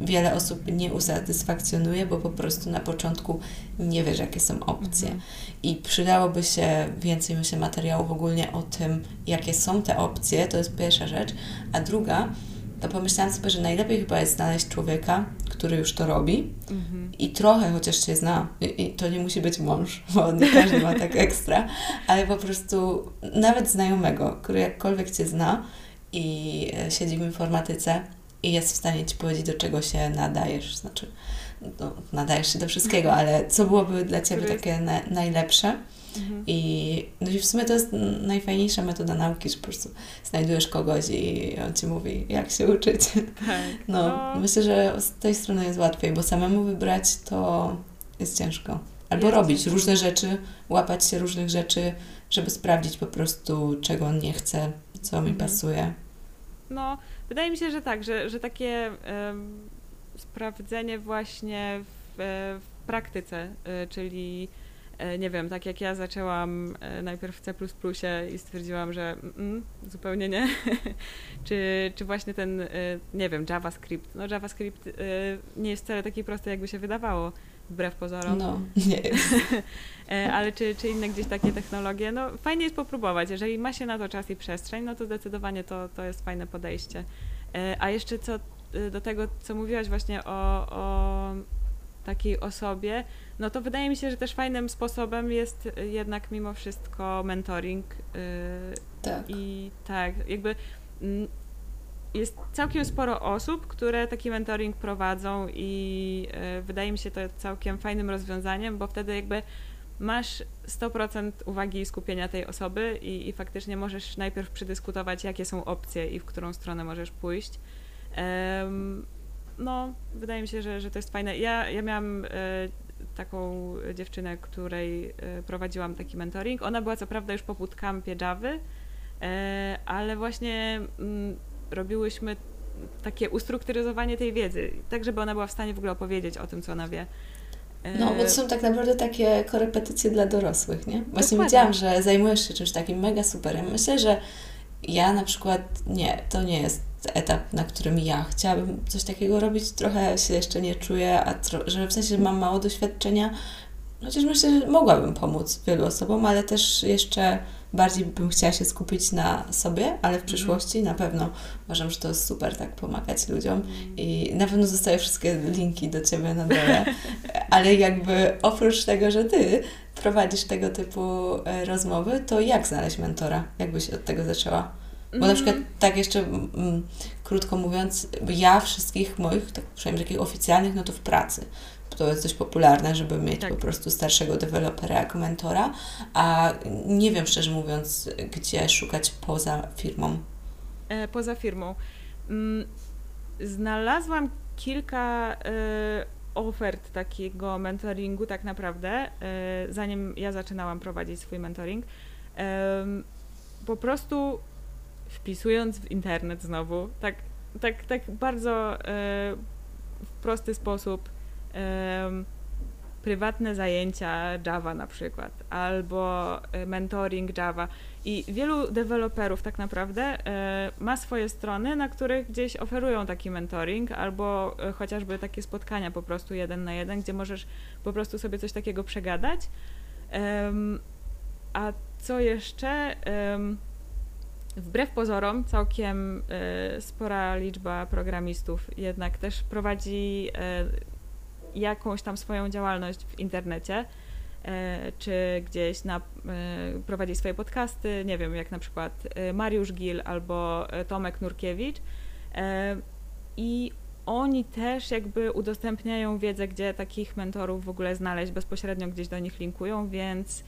wiele osób nie usatysfakcjonuje, bo po prostu na początku nie wiesz, jakie są opcje. Mhm. I przydałoby się więcej, myślę, materiałów ogólnie o tym, jakie są te opcje, to jest pierwsza rzecz. A druga, to pomyślałam sobie, że najlepiej chyba jest znaleźć człowieka, który już to robi mhm. i trochę chociaż się zna. I, I, to nie musi być mąż, bo nie każdy ma tak ekstra, ale po prostu nawet znajomego, który jakkolwiek Cię zna i e, siedzi w informatyce i jest w stanie Ci powiedzieć, do czego się nadajesz. Znaczy, no, nadajesz się do wszystkiego, ale co byłoby dla Ciebie takie na, najlepsze. Mhm. I, no i w sumie to jest najfajniejsza metoda nauki, że po prostu znajdujesz kogoś i on ci mówi, jak się uczyć. Tak. No, no, myślę, że z tej strony jest łatwiej, bo samemu wybrać to jest ciężko. Albo jest robić ciężko. różne rzeczy, łapać się różnych rzeczy, żeby sprawdzić po prostu, czego on nie chce, co mi mhm. pasuje. No, wydaje mi się, że tak, że, że takie sprawdzenie właśnie w, e, w praktyce, e, czyli nie wiem, tak jak ja zaczęłam najpierw w C i stwierdziłam, że mm, zupełnie nie, czy, czy właśnie ten, nie wiem, JavaScript. No JavaScript nie jest wcale taki prosty, jakby się wydawało, wbrew pozorom. No, nie jest. Ale czy, czy inne gdzieś takie technologie, no fajnie jest popróbować. Jeżeli ma się na to czas i przestrzeń, no to zdecydowanie to, to jest fajne podejście. A jeszcze co do tego, co mówiłaś właśnie o, o takiej osobie, no to wydaje mi się, że też fajnym sposobem jest jednak mimo wszystko mentoring. Y, tak. I tak, jakby mm, jest całkiem sporo osób, które taki mentoring prowadzą i y, wydaje mi się to całkiem fajnym rozwiązaniem, bo wtedy jakby masz 100% uwagi i skupienia tej osoby i, i faktycznie możesz najpierw przedyskutować, jakie są opcje i w którą stronę możesz pójść no, wydaje mi się, że, że to jest fajne. Ja, ja miałam e, taką dziewczynę, której e, prowadziłam taki mentoring. Ona była co prawda już po bootcampie Javy, e, ale właśnie mm, robiłyśmy takie ustrukturyzowanie tej wiedzy, tak żeby ona była w stanie w ogóle opowiedzieć o tym, co ona wie. No, bo to są tak naprawdę takie korepetycje dla dorosłych, nie? Właśnie Dokładnie. widziałam, że zajmujesz się czymś takim mega super. Myślę, że ja na przykład nie, to nie jest etap, na którym ja chciałabym coś takiego robić. Trochę się jeszcze nie czuję, a tro- że w sensie mam mało doświadczenia. Chociaż myślę, że mogłabym pomóc wielu osobom, ale też jeszcze bardziej bym chciała się skupić na sobie, ale w mhm. przyszłości na pewno uważam, że to jest super tak pomagać ludziom mhm. i na pewno zostawię wszystkie linki do Ciebie na dole, ale jakby oprócz tego, że Ty prowadzisz tego typu e, rozmowy, to jak znaleźć mentora? Jakbyś od tego zaczęła? Bo na przykład mhm. tak jeszcze mm, krótko mówiąc, ja wszystkich moich, tak przynajmniej takich oficjalnych, no to w pracy. To jest dość popularne, żeby mieć tak. po prostu starszego dewelopera jako mentora, a nie wiem szczerze mówiąc, gdzie szukać poza firmą. E, poza firmą. Mm, znalazłam kilka e, ofert takiego mentoringu tak naprawdę, e, zanim ja zaczynałam prowadzić swój mentoring. Po prostu wpisując w internet znowu, tak, tak, tak bardzo e, w prosty sposób e, prywatne zajęcia Java na przykład, albo e, mentoring Java. I wielu deweloperów tak naprawdę ma swoje strony, na których gdzieś oferują taki mentoring, albo chociażby takie spotkania po prostu jeden na jeden, gdzie możesz po prostu sobie coś takiego przegadać. A co jeszcze? Wbrew pozorom, całkiem spora liczba programistów jednak też prowadzi jakąś tam swoją działalność w internecie. E, czy gdzieś na, e, prowadzi swoje podcasty, nie wiem, jak na przykład e, Mariusz Gil albo Tomek Nurkiewicz. I oni też jakby udostępniają wiedzę, gdzie takich mentorów w ogóle znaleźć, bezpośrednio gdzieś do nich linkują, więc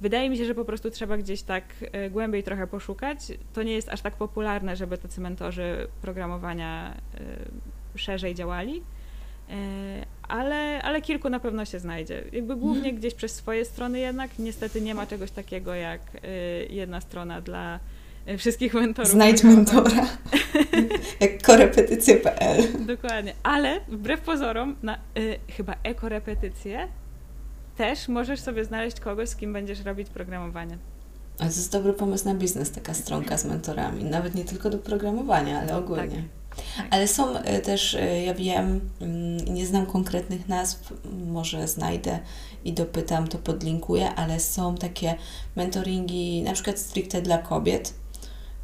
wydaje mi się, że po prostu trzeba gdzieś tak głębiej trochę poszukać. To nie jest aż tak popularne, żeby tacy mentorzy programowania szerzej działali. E, ale, ale kilku na pewno się znajdzie. Jakby głównie mhm. gdzieś przez swoje strony jednak. Niestety nie ma czegoś takiego jak e, jedna strona dla e, wszystkich mentorów. Znajdź mentora. jak korepetycje.pl. Dokładnie. Ale wbrew pozorom, na y, chyba ekorepetycje też możesz sobie znaleźć kogoś, z kim będziesz robić programowanie. A to jest dobry pomysł na biznes, taka stronka z mentorami. Nawet nie tylko do programowania, ale ogólnie. Tak. Tak. Ale są e, też, e, ja wiem, mm, nie znam konkretnych nazw, może znajdę i dopytam, to podlinkuję, ale są takie mentoringi, na przykład stricte dla kobiet.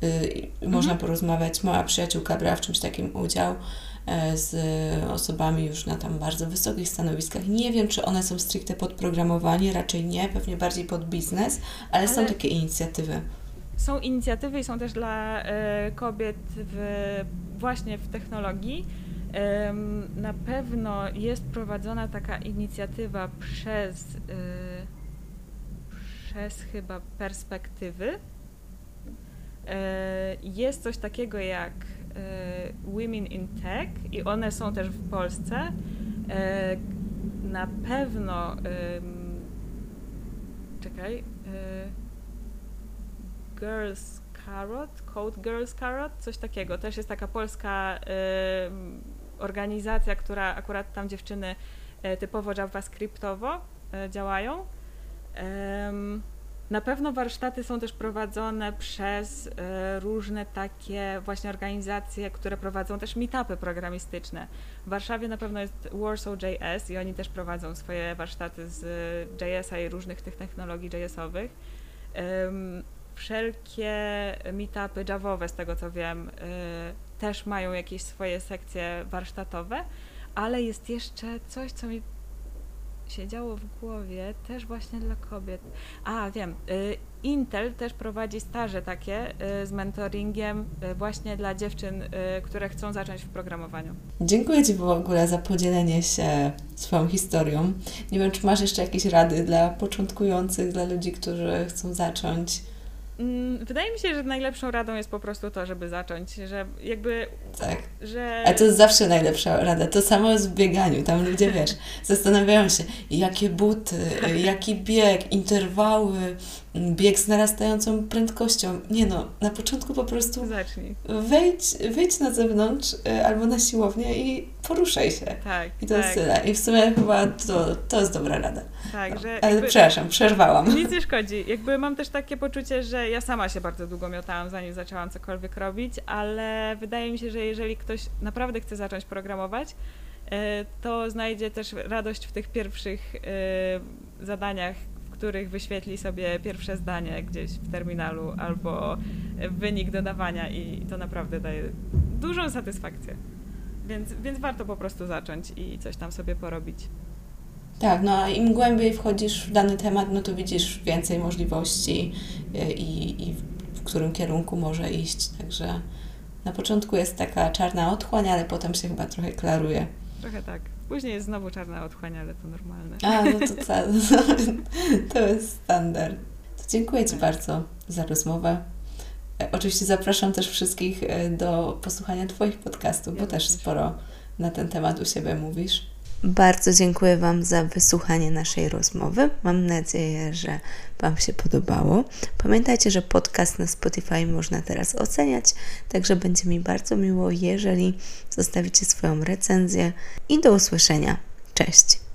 Y, mhm. Można porozmawiać, moja przyjaciółka brała w czymś takim udział z osobami już na tam bardzo wysokich stanowiskach. Nie wiem, czy one są stricte pod programowanie, raczej nie, pewnie bardziej pod biznes, ale, ale... są takie inicjatywy. Są inicjatywy i są też dla y, kobiet w właśnie w technologii. Na pewno jest prowadzona taka inicjatywa przez, y, przez chyba perspektywy. E, jest coś takiego jak e, Women in Tech i one są też w Polsce. E, na pewno czekaj Girls Carrot, Code Girls Carrot, coś takiego. Też jest taka polska y, organizacja, która akurat tam dziewczyny y, typowo JavaScriptowo y, działają. Na pewno warsztaty są też prowadzone przez różne takie właśnie organizacje, które prowadzą też meetupy programistyczne. W Warszawie na pewno jest Warsaw JS i oni też prowadzą swoje warsztaty z JS-a i różnych tych technologii JS-owych wszelkie meetupy javowe, z tego co wiem, y, też mają jakieś swoje sekcje warsztatowe, ale jest jeszcze coś, co mi się działo w głowie, też właśnie dla kobiet. A, wiem, y, Intel też prowadzi staże takie y, z mentoringiem właśnie dla dziewczyn, które chcą zacząć w programowaniu. Dziękuję Ci w ogóle za podzielenie się swoją historią. Nie wiem, czy masz jeszcze jakieś rady dla początkujących, dla ludzi, którzy chcą zacząć wydaje mi się, że najlepszą radą jest po prostu to, żeby zacząć, że jakby... Tak. Że... A to jest zawsze najlepsza rada. To samo jest w bieganiu. Tam ludzie, wiesz, zastanawiają się, jakie buty, jaki bieg, interwały, bieg z narastającą prędkością. Nie no, na początku po prostu Zacznij. Wejdź, wejdź na zewnątrz y, albo na siłownię i poruszaj się. Tak, I to tak. jest tyle. I w sumie chyba to, to jest dobra rada. Tak, no. że Ale jakby, przepraszam, przerwałam. Nic nie szkodzi. Jakby mam też takie poczucie, że ja sama się bardzo długo miotałam, zanim zaczęłam cokolwiek robić, ale wydaje mi się, że jeżeli ktoś naprawdę chce zacząć programować, y, to znajdzie też radość w tych pierwszych y, zadaniach, których wyświetli sobie pierwsze zdanie gdzieś w terminalu albo wynik dodawania i to naprawdę daje dużą satysfakcję. Więc, więc warto po prostu zacząć i coś tam sobie porobić. Tak, no a im głębiej wchodzisz w dany temat, no to widzisz więcej możliwości e, i, i w którym kierunku może iść. Także na początku jest taka czarna otchłań, ale potem się chyba trochę klaruje. Trochę tak. Później jest znowu czarna otchłań, ale to normalne. A, no to, to, to jest standard. To dziękuję Ci tak. bardzo za rozmowę. E, oczywiście zapraszam też wszystkich e, do posłuchania Twoich podcastów, ja bo też sporo na ten temat u siebie mówisz. Bardzo dziękuję Wam za wysłuchanie naszej rozmowy. Mam nadzieję, że Wam się podobało. Pamiętajcie, że podcast na Spotify można teraz oceniać, także będzie mi bardzo miło, jeżeli zostawicie swoją recenzję. I do usłyszenia. Cześć!